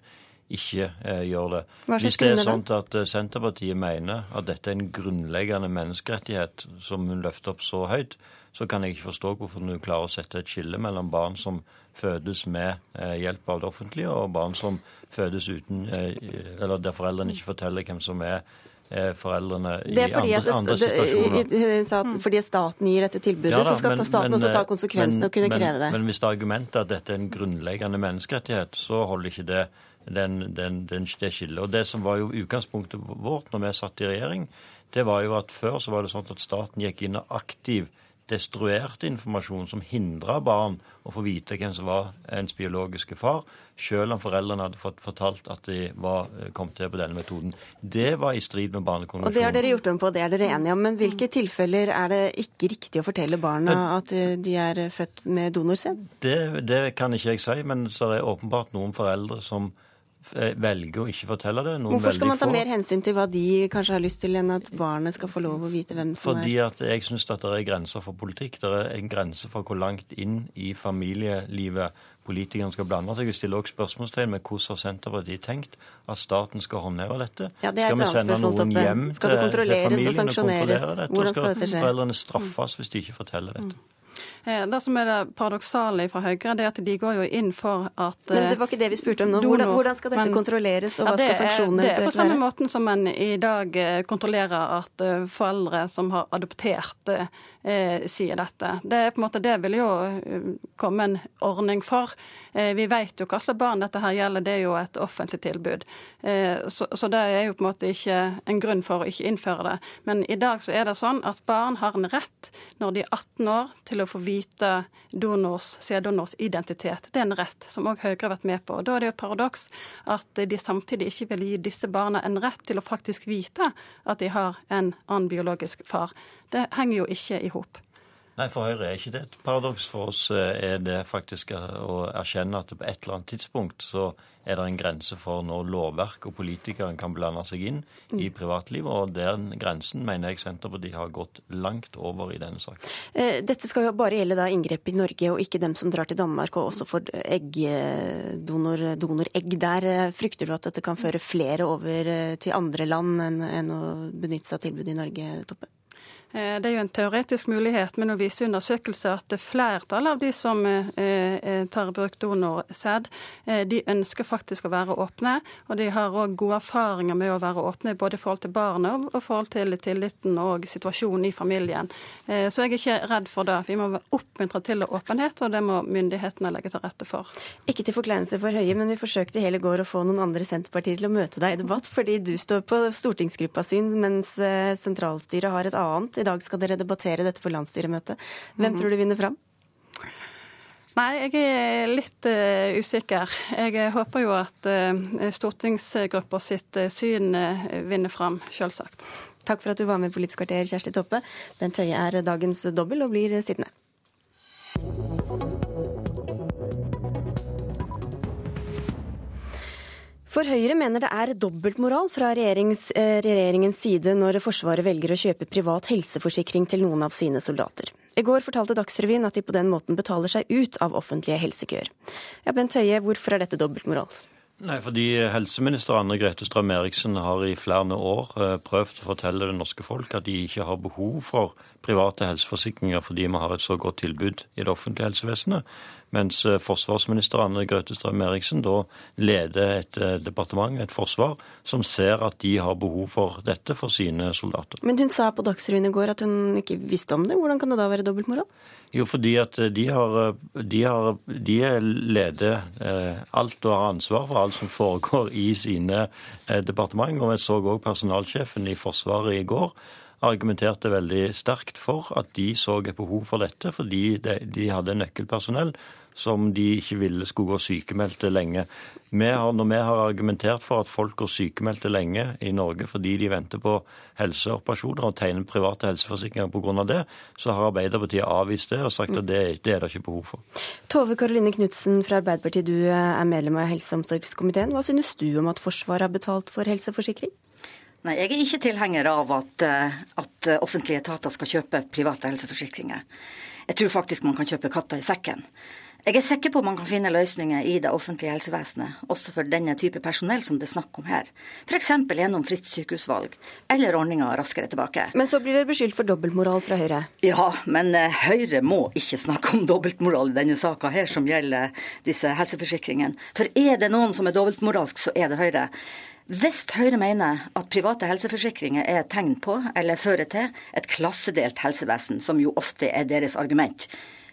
ikke eh, gjør det. Hvis det er sånn at eh, Senterpartiet mener at dette er en grunnleggende menneskerettighet som hun løfter opp så høyt, så kan jeg ikke forstå hvorfor hun klarer å sette et skille mellom barn som fødes med eh, hjelp av det offentlige, og barn som fødes uten eh, Eller der foreldrene ikke forteller hvem som er eh, foreldrene i andre, det, andre, situasjoner. Hun sa at fordi staten gir dette tilbudet, ja, da, så skal men, staten men, også ta konsekvensene og kunne men, kreve det. Men hvis det er argumentet at dette er en grunnleggende menneskerettighet, så holder ikke det den, den, den, det skillet. Og Det som var jo utgangspunktet vårt når vi satt i regjering, det var jo at før så var det sånn at staten gikk inn og aktivt destruerte informasjon som hindra barn å få vite hvem som var ens biologiske far, selv om foreldrene hadde fått fortalt at de var, kom til på denne metoden. Det var i strid med Barnekonvensjonen. Og Det har dere gjort om på, det er dere enige om. Men hvilke tilfeller er det ikke riktig å fortelle barna at de er født med donorsæd? Det, det kan ikke jeg si, men så er det åpenbart noen foreldre som Eh, velger å ikke fortelle det. Noen Hvorfor skal man ta mer hensyn til hva de kanskje har lyst til, enn at barnet skal få lov å vite hvem som Fordi er Fordi at jeg syns at det er grenser for politikk. Det er en grense for hvor langt inn i familielivet politikerne skal blande seg. Vi stiller også spørsmålstegn med hvordan har Senterpartiet tenkt at staten skal håndheve dette? Ja, det er skal vi sende noen hjem til, til familien og kontrollere dette? Hvordan skal, skal foreldrene straffes hvis de ikke forteller dette? Mm. Eh, det som er det paradoksale fra Høyre, det er at de går jo inn for at Men det var ikke det vi spurte om nå. Hvordan, hvordan skal dette men, kontrolleres, og hva ja, skal sanksjonene eventuelt være? Det er på samme måten som en i dag eh, kontrollerer at eh, foreldre som har adoptert, eh, sier dette. Det er på en måte, det vil jo komme en ordning for. Eh, vi vet jo hva slags barn dette her gjelder, det er jo et offentlig tilbud. Eh, så, det er jo på en måte ikke en grunn for å ikke innføre det. Men i dag så er det sånn at barn har en rett når de er 18 år til å få vite donors, sæddonors identitet. Det er en rett som òg Høyre har vært med på. Og Da er det jo et paradoks at de samtidig ikke vil gi disse barna en rett til å faktisk vite at de har en annen biologisk far. Det henger jo ikke i hop. Nei, For Høyre er ikke det et paradoks. For oss eh, er det faktisk å erkjenne at på et eller annet tidspunkt så er det en grense for når lovverk og politikere kan blande seg inn i mm. privatlivet. Og den grensen mener jeg Senterpartiet har gått langt over i denne saken. Eh, dette skal jo bare gjelde da inngrep i Norge, og ikke dem som drar til Danmark og også får donoregg der. Frykter du at dette kan føre flere over eh, til andre land enn, enn å benytte seg av tilbudet i Norge, Toppe? Eh, det er jo en teoretisk mulighet, men nå viser undersøkelser at flertallet av de som eh, eh, tar i bruk donorsæd, de ønsker faktisk å være åpne. Og de har òg gode erfaringer med å være åpne både i forhold til barnet og i forhold til tilliten og situasjonen i familien. Så jeg er ikke redd for det. Vi må oppmuntre til åpenhet, og det må myndighetene legge til rette for. Ikke til forkleinelse for Høie, men vi forsøkte i hele går å få noen andre Senterpartiet til å møte deg i debatt, fordi du står på stortingsgruppa syn, mens sentralstyret har et annet. I dag skal dere debattere dette på landsstyremøtet. Hvem mm. tror du vinner fram? Nei, jeg er litt uh, usikker. Jeg uh, håper jo at uh, stortingsgruppa sitt syn vinner fram, selvsagt. Takk for at du var med i Politisk kvarter, Kjersti Toppe. Bent Høie er dagens dobbel og blir sittende. For Høyre mener det er dobbeltmoral fra eh, regjeringens side når Forsvaret velger å kjøpe privat helseforsikring til noen av sine soldater. I går fortalte Dagsrevyen at de på den måten betaler seg ut av offentlige helsekøer. Ja, Bent Høie, hvorfor er dette dobbeltmoral? Nei, fordi Helseminister Anne Grete Strøm-Eriksen har i flere år eh, prøvd å fortelle det norske folk at de ikke har behov for private helseforsikringer fordi vi har et så godt tilbud i det offentlige helsevesenet. Mens eh, forsvarsminister Anne Grøthe Strøm-Eriksen da leder et eh, departement, et forsvar, som ser at de har behov for dette for sine soldater. Men hun sa på Dagsrevyen i går at hun ikke visste om det. Hvordan kan det da være dobbeltmoral? Jo, fordi at de, har, de, har, de leder eh, alt og har ansvar for alt som foregår i sine eh, departement. Og vi så òg personalsjefen i Forsvaret i går argumenterte veldig sterkt for at de så et behov for dette, fordi de, de hadde nøkkelpersonell som de ikke ville skulle gå sykemeldte lenge. Vi har, når vi har argumentert for at folk går sykemeldte lenge i Norge fordi de venter på helseoperasjoner og tegner private helseforsikringer pga. det, så har Arbeiderpartiet avvist det og sagt at det, det er det ikke behov for. Tove Karoline Knutsen fra Arbeiderpartiet, du er medlem av helse- og omsorgskomiteen. Hva synes du om at Forsvaret har betalt for helseforsikring? Nei, Jeg er ikke tilhenger av at, eh, at offentlige etater skal kjøpe private helseforsikringer. Jeg tror faktisk man kan kjøpe katta i sekken. Jeg er sikker på man kan finne løsninger i det offentlige helsevesenet, også for denne type personell som det er snakk om her. F.eks. gjennom fritt sykehusvalg, eller ordninga Raskere tilbake. Men så blir dere beskyldt for dobbeltmoral fra Høyre? Ja, men uh, Høyre må ikke snakke om dobbeltmoral i denne saka her som gjelder disse helseforsikringene. For er det noen som er dobbeltmoralsk, så er det Høyre. Hvis Høyre mener at private helseforsikringer er et tegn på, eller fører til, et klassedelt helsevesen, som jo ofte er deres argument,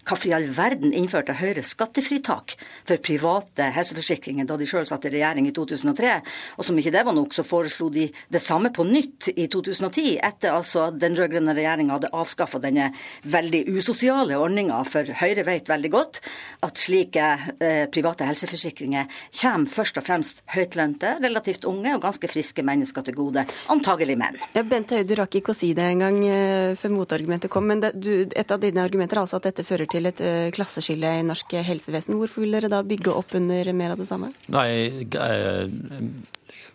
Hvorfor i all verden innførte Høyre skattefritak for private helseforsikringer da de sjøl satt i regjering i 2003? Og som ikke det var nok, så foreslo de det samme på nytt i 2010, etter altså at den rød-grønne regjeringa hadde avskaffa denne veldig usosiale ordninga. For Høyre vet veldig godt at slike eh, private helseforsikringer kommer først og fremst høytlønte, relativt unge og ganske friske mennesker til gode. Antagelig menn. Ja, Bent Høie, du rakk ikke å si det engang eh, før motargumentet kom, men det, du, et av dine argumenter er altså at dette fører til et eh, klasseskille i norsk helsevesen. Hvorfor vil dere da bygge opp under mer av det samme? Nei,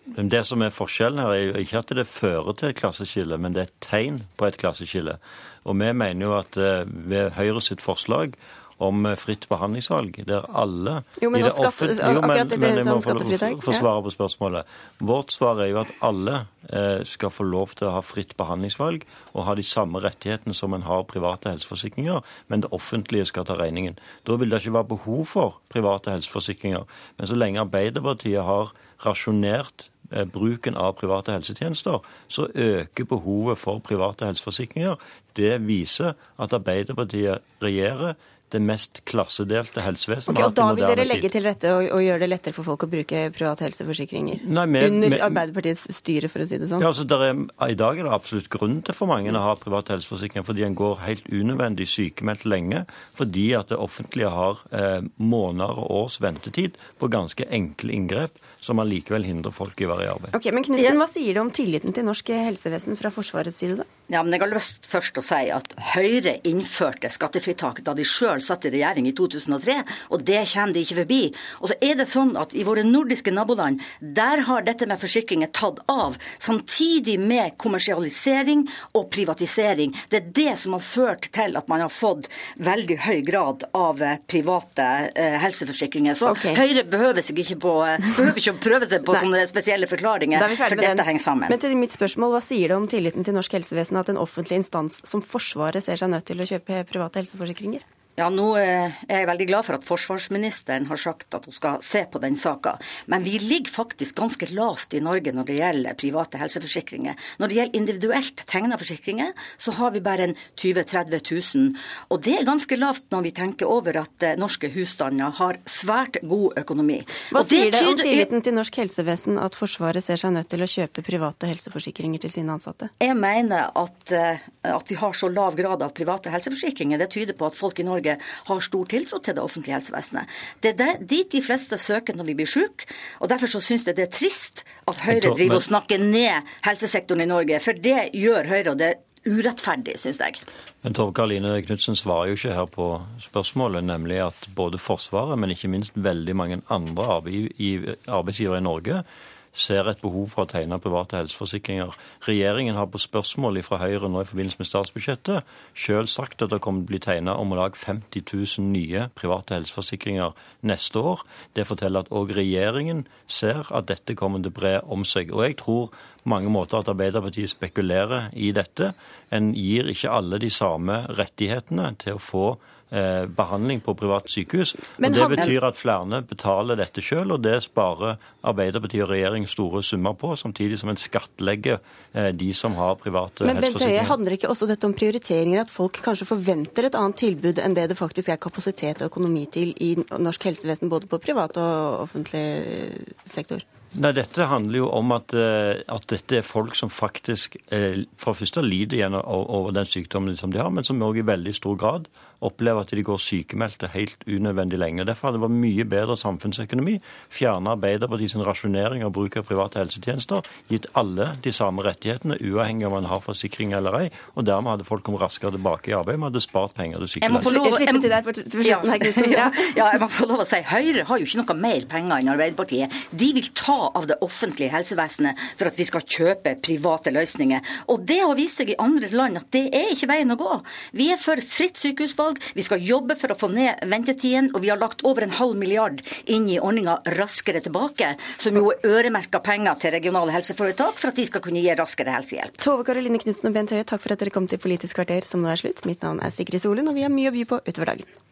Det som er forskjellen her, er jo ikke at det fører til et klasseskille, men det er et tegn på et klasseskille. Og vi mener jo at eh, ved Høyre sitt forslag om fritt behandlingsvalg, der alle Jo, men, skatte, jo, men, men, men jeg må få, få svare på spørsmålet. Vårt svar er jo at alle eh, skal få lov til å ha fritt behandlingsvalg og ha de samme rettighetene som en har private helseforsikringer, men det offentlige skal ta regningen. Da vil det ikke være behov for private helseforsikringer. Men så lenge Arbeiderpartiet har rasjonert eh, bruken av private helsetjenester, så øker behovet for private helseforsikringer. Det viser at Arbeiderpartiet regjerer det mest klassedelte helsevesenet. Okay, og Da vil dere legge til rette og, og, gjøre det lettere for folk å bruke private helseforsikringer? Nei, med, Under med, Arbeiderpartiets styre, for å si det sånn? Ja, altså er, I dag er det absolutt grunn til for mange å ha private helseforsikringer, fordi en går helt unødvendig sykemeldt lenge, fordi at det offentlige har eh, måneder og års ventetid på ganske enkle inngrep som allikevel hindrer folk i å være i arbeid. Ok, Men Knudsen, hva sier du om tilliten til norsk helsevesen fra Forsvarets side, da? Ja, men Jeg har lyst først å si at Høyre innførte skattefritak da de sjøl satt i regjering i 2003, og det kommer de ikke forbi. Og så er det sånn at I våre nordiske naboland der har dette med forsikringer tatt av, samtidig med kommersialisering og privatisering. Det er det som har ført til at man har fått veldig høy grad av eh, private eh, helseforsikringer. Så okay. Høyre behøver, seg ikke på, eh, behøver ikke å prøve seg på sånne spesielle forklaringer, for dette den. henger sammen. Men til mitt spørsmål, Hva sier det om tilliten til norsk helsevesen at en offentlig instans som Forsvaret ser seg nødt til å kjøpe private helseforsikringer? Ja, nå eh, er jeg veldig glad for at forsvarsministeren har sagt at hun skal se på den saka. Men vi ligger faktisk ganske lavt i Norge når det gjelder private helseforsikringer. Når det gjelder individuelt tegna forsikringer, så har vi bare en 20 000-30 000. Og det er ganske lavt når vi tenker over at eh, norske husstander har svært god økonomi. Hva det sier det om tilliten til norsk helsevesen at Forsvaret ser seg nødt til å kjøpe private helseforsikringer til sine ansatte? Jeg mener at, eh, at vi har så lav grad av private helseforsikringer. Det tyder på at folk i Norge Norge har stor tiltro til det offentlige helsevesenet. Det er dit de fleste søker når vi blir syke. Og derfor så syns jeg det er trist at Høyre driver og snakker ned helsesektoren i Norge. For det gjør Høyre, og det er urettferdig, syns jeg. Men Tove Karoline Knutsen svarer jo ikke her på spørsmålet, nemlig at både Forsvaret, men ikke minst veldig mange andre arbeidsgivere i Norge ser et behov for å tegne private helseforsikringer. Regjeringen har på spørsmål fra Høyre nå i forbindelse med statsbudsjettet selv sagt at det kommer til å bli tegnet om lag 50 000 nye private helseforsikringer neste år. Det forteller at òg regjeringen ser at dette kommer til å bre om seg. Og jeg tror mange måter at Arbeiderpartiet spekulerer i dette. En gir ikke alle de samme rettighetene til å få behandling på privat sykehus. Men og Det betyr at flere betaler dette selv, og det sparer Arbeiderpartiet og regjering store summer på, samtidig som en skattlegger eh, de som har private Men, helseforsikringer. Men Handler ikke også dette om prioriteringer, at folk kanskje forventer et annet tilbud enn det det faktisk er kapasitet og økonomi til i norsk helsevesen, både på privat og offentlig sektor? Nei, Dette handler jo om at, eh, at dette er folk som faktisk for det første lider gjennom over den sykdommen som de har, men som òg i veldig stor grad opplever at de går sykemeldte helt unødvendig lenge. Derfor hadde det vært mye bedre samfunnsøkonomi fjerne sin rasjonering av bruk av private helsetjenester, gitt alle de samme rettighetene, uavhengig om man har forsikring eller ei. Og dermed hadde folk kommet raskere tilbake i arbeid. Vi hadde spart penger til ja, jeg må få lov å si Høyre har jo ikke noe mer penger enn Arbeiderpartiet. De vil ta av det offentlige helsevesenet for at vi skal kjøpe private løsninger. Og det har vist seg i andre land at det er ikke veien å gå. Vi er for fritt sykehusvalg utvalg. Vi skal jobbe for å få ned ventetiden, og vi har lagt over en halv milliard inn i ordninga Raskere tilbake, som jo er øremerka penger til regionale helseforetak for at de skal kunne gi raskere helsehjelp. Tove Karoline Knutsen og Bent Høie, takk for at dere kom til Politisk kvarter, som nå er slutt. Mitt navn er Sigrid Solund, og vi har mye å by på utover dagen.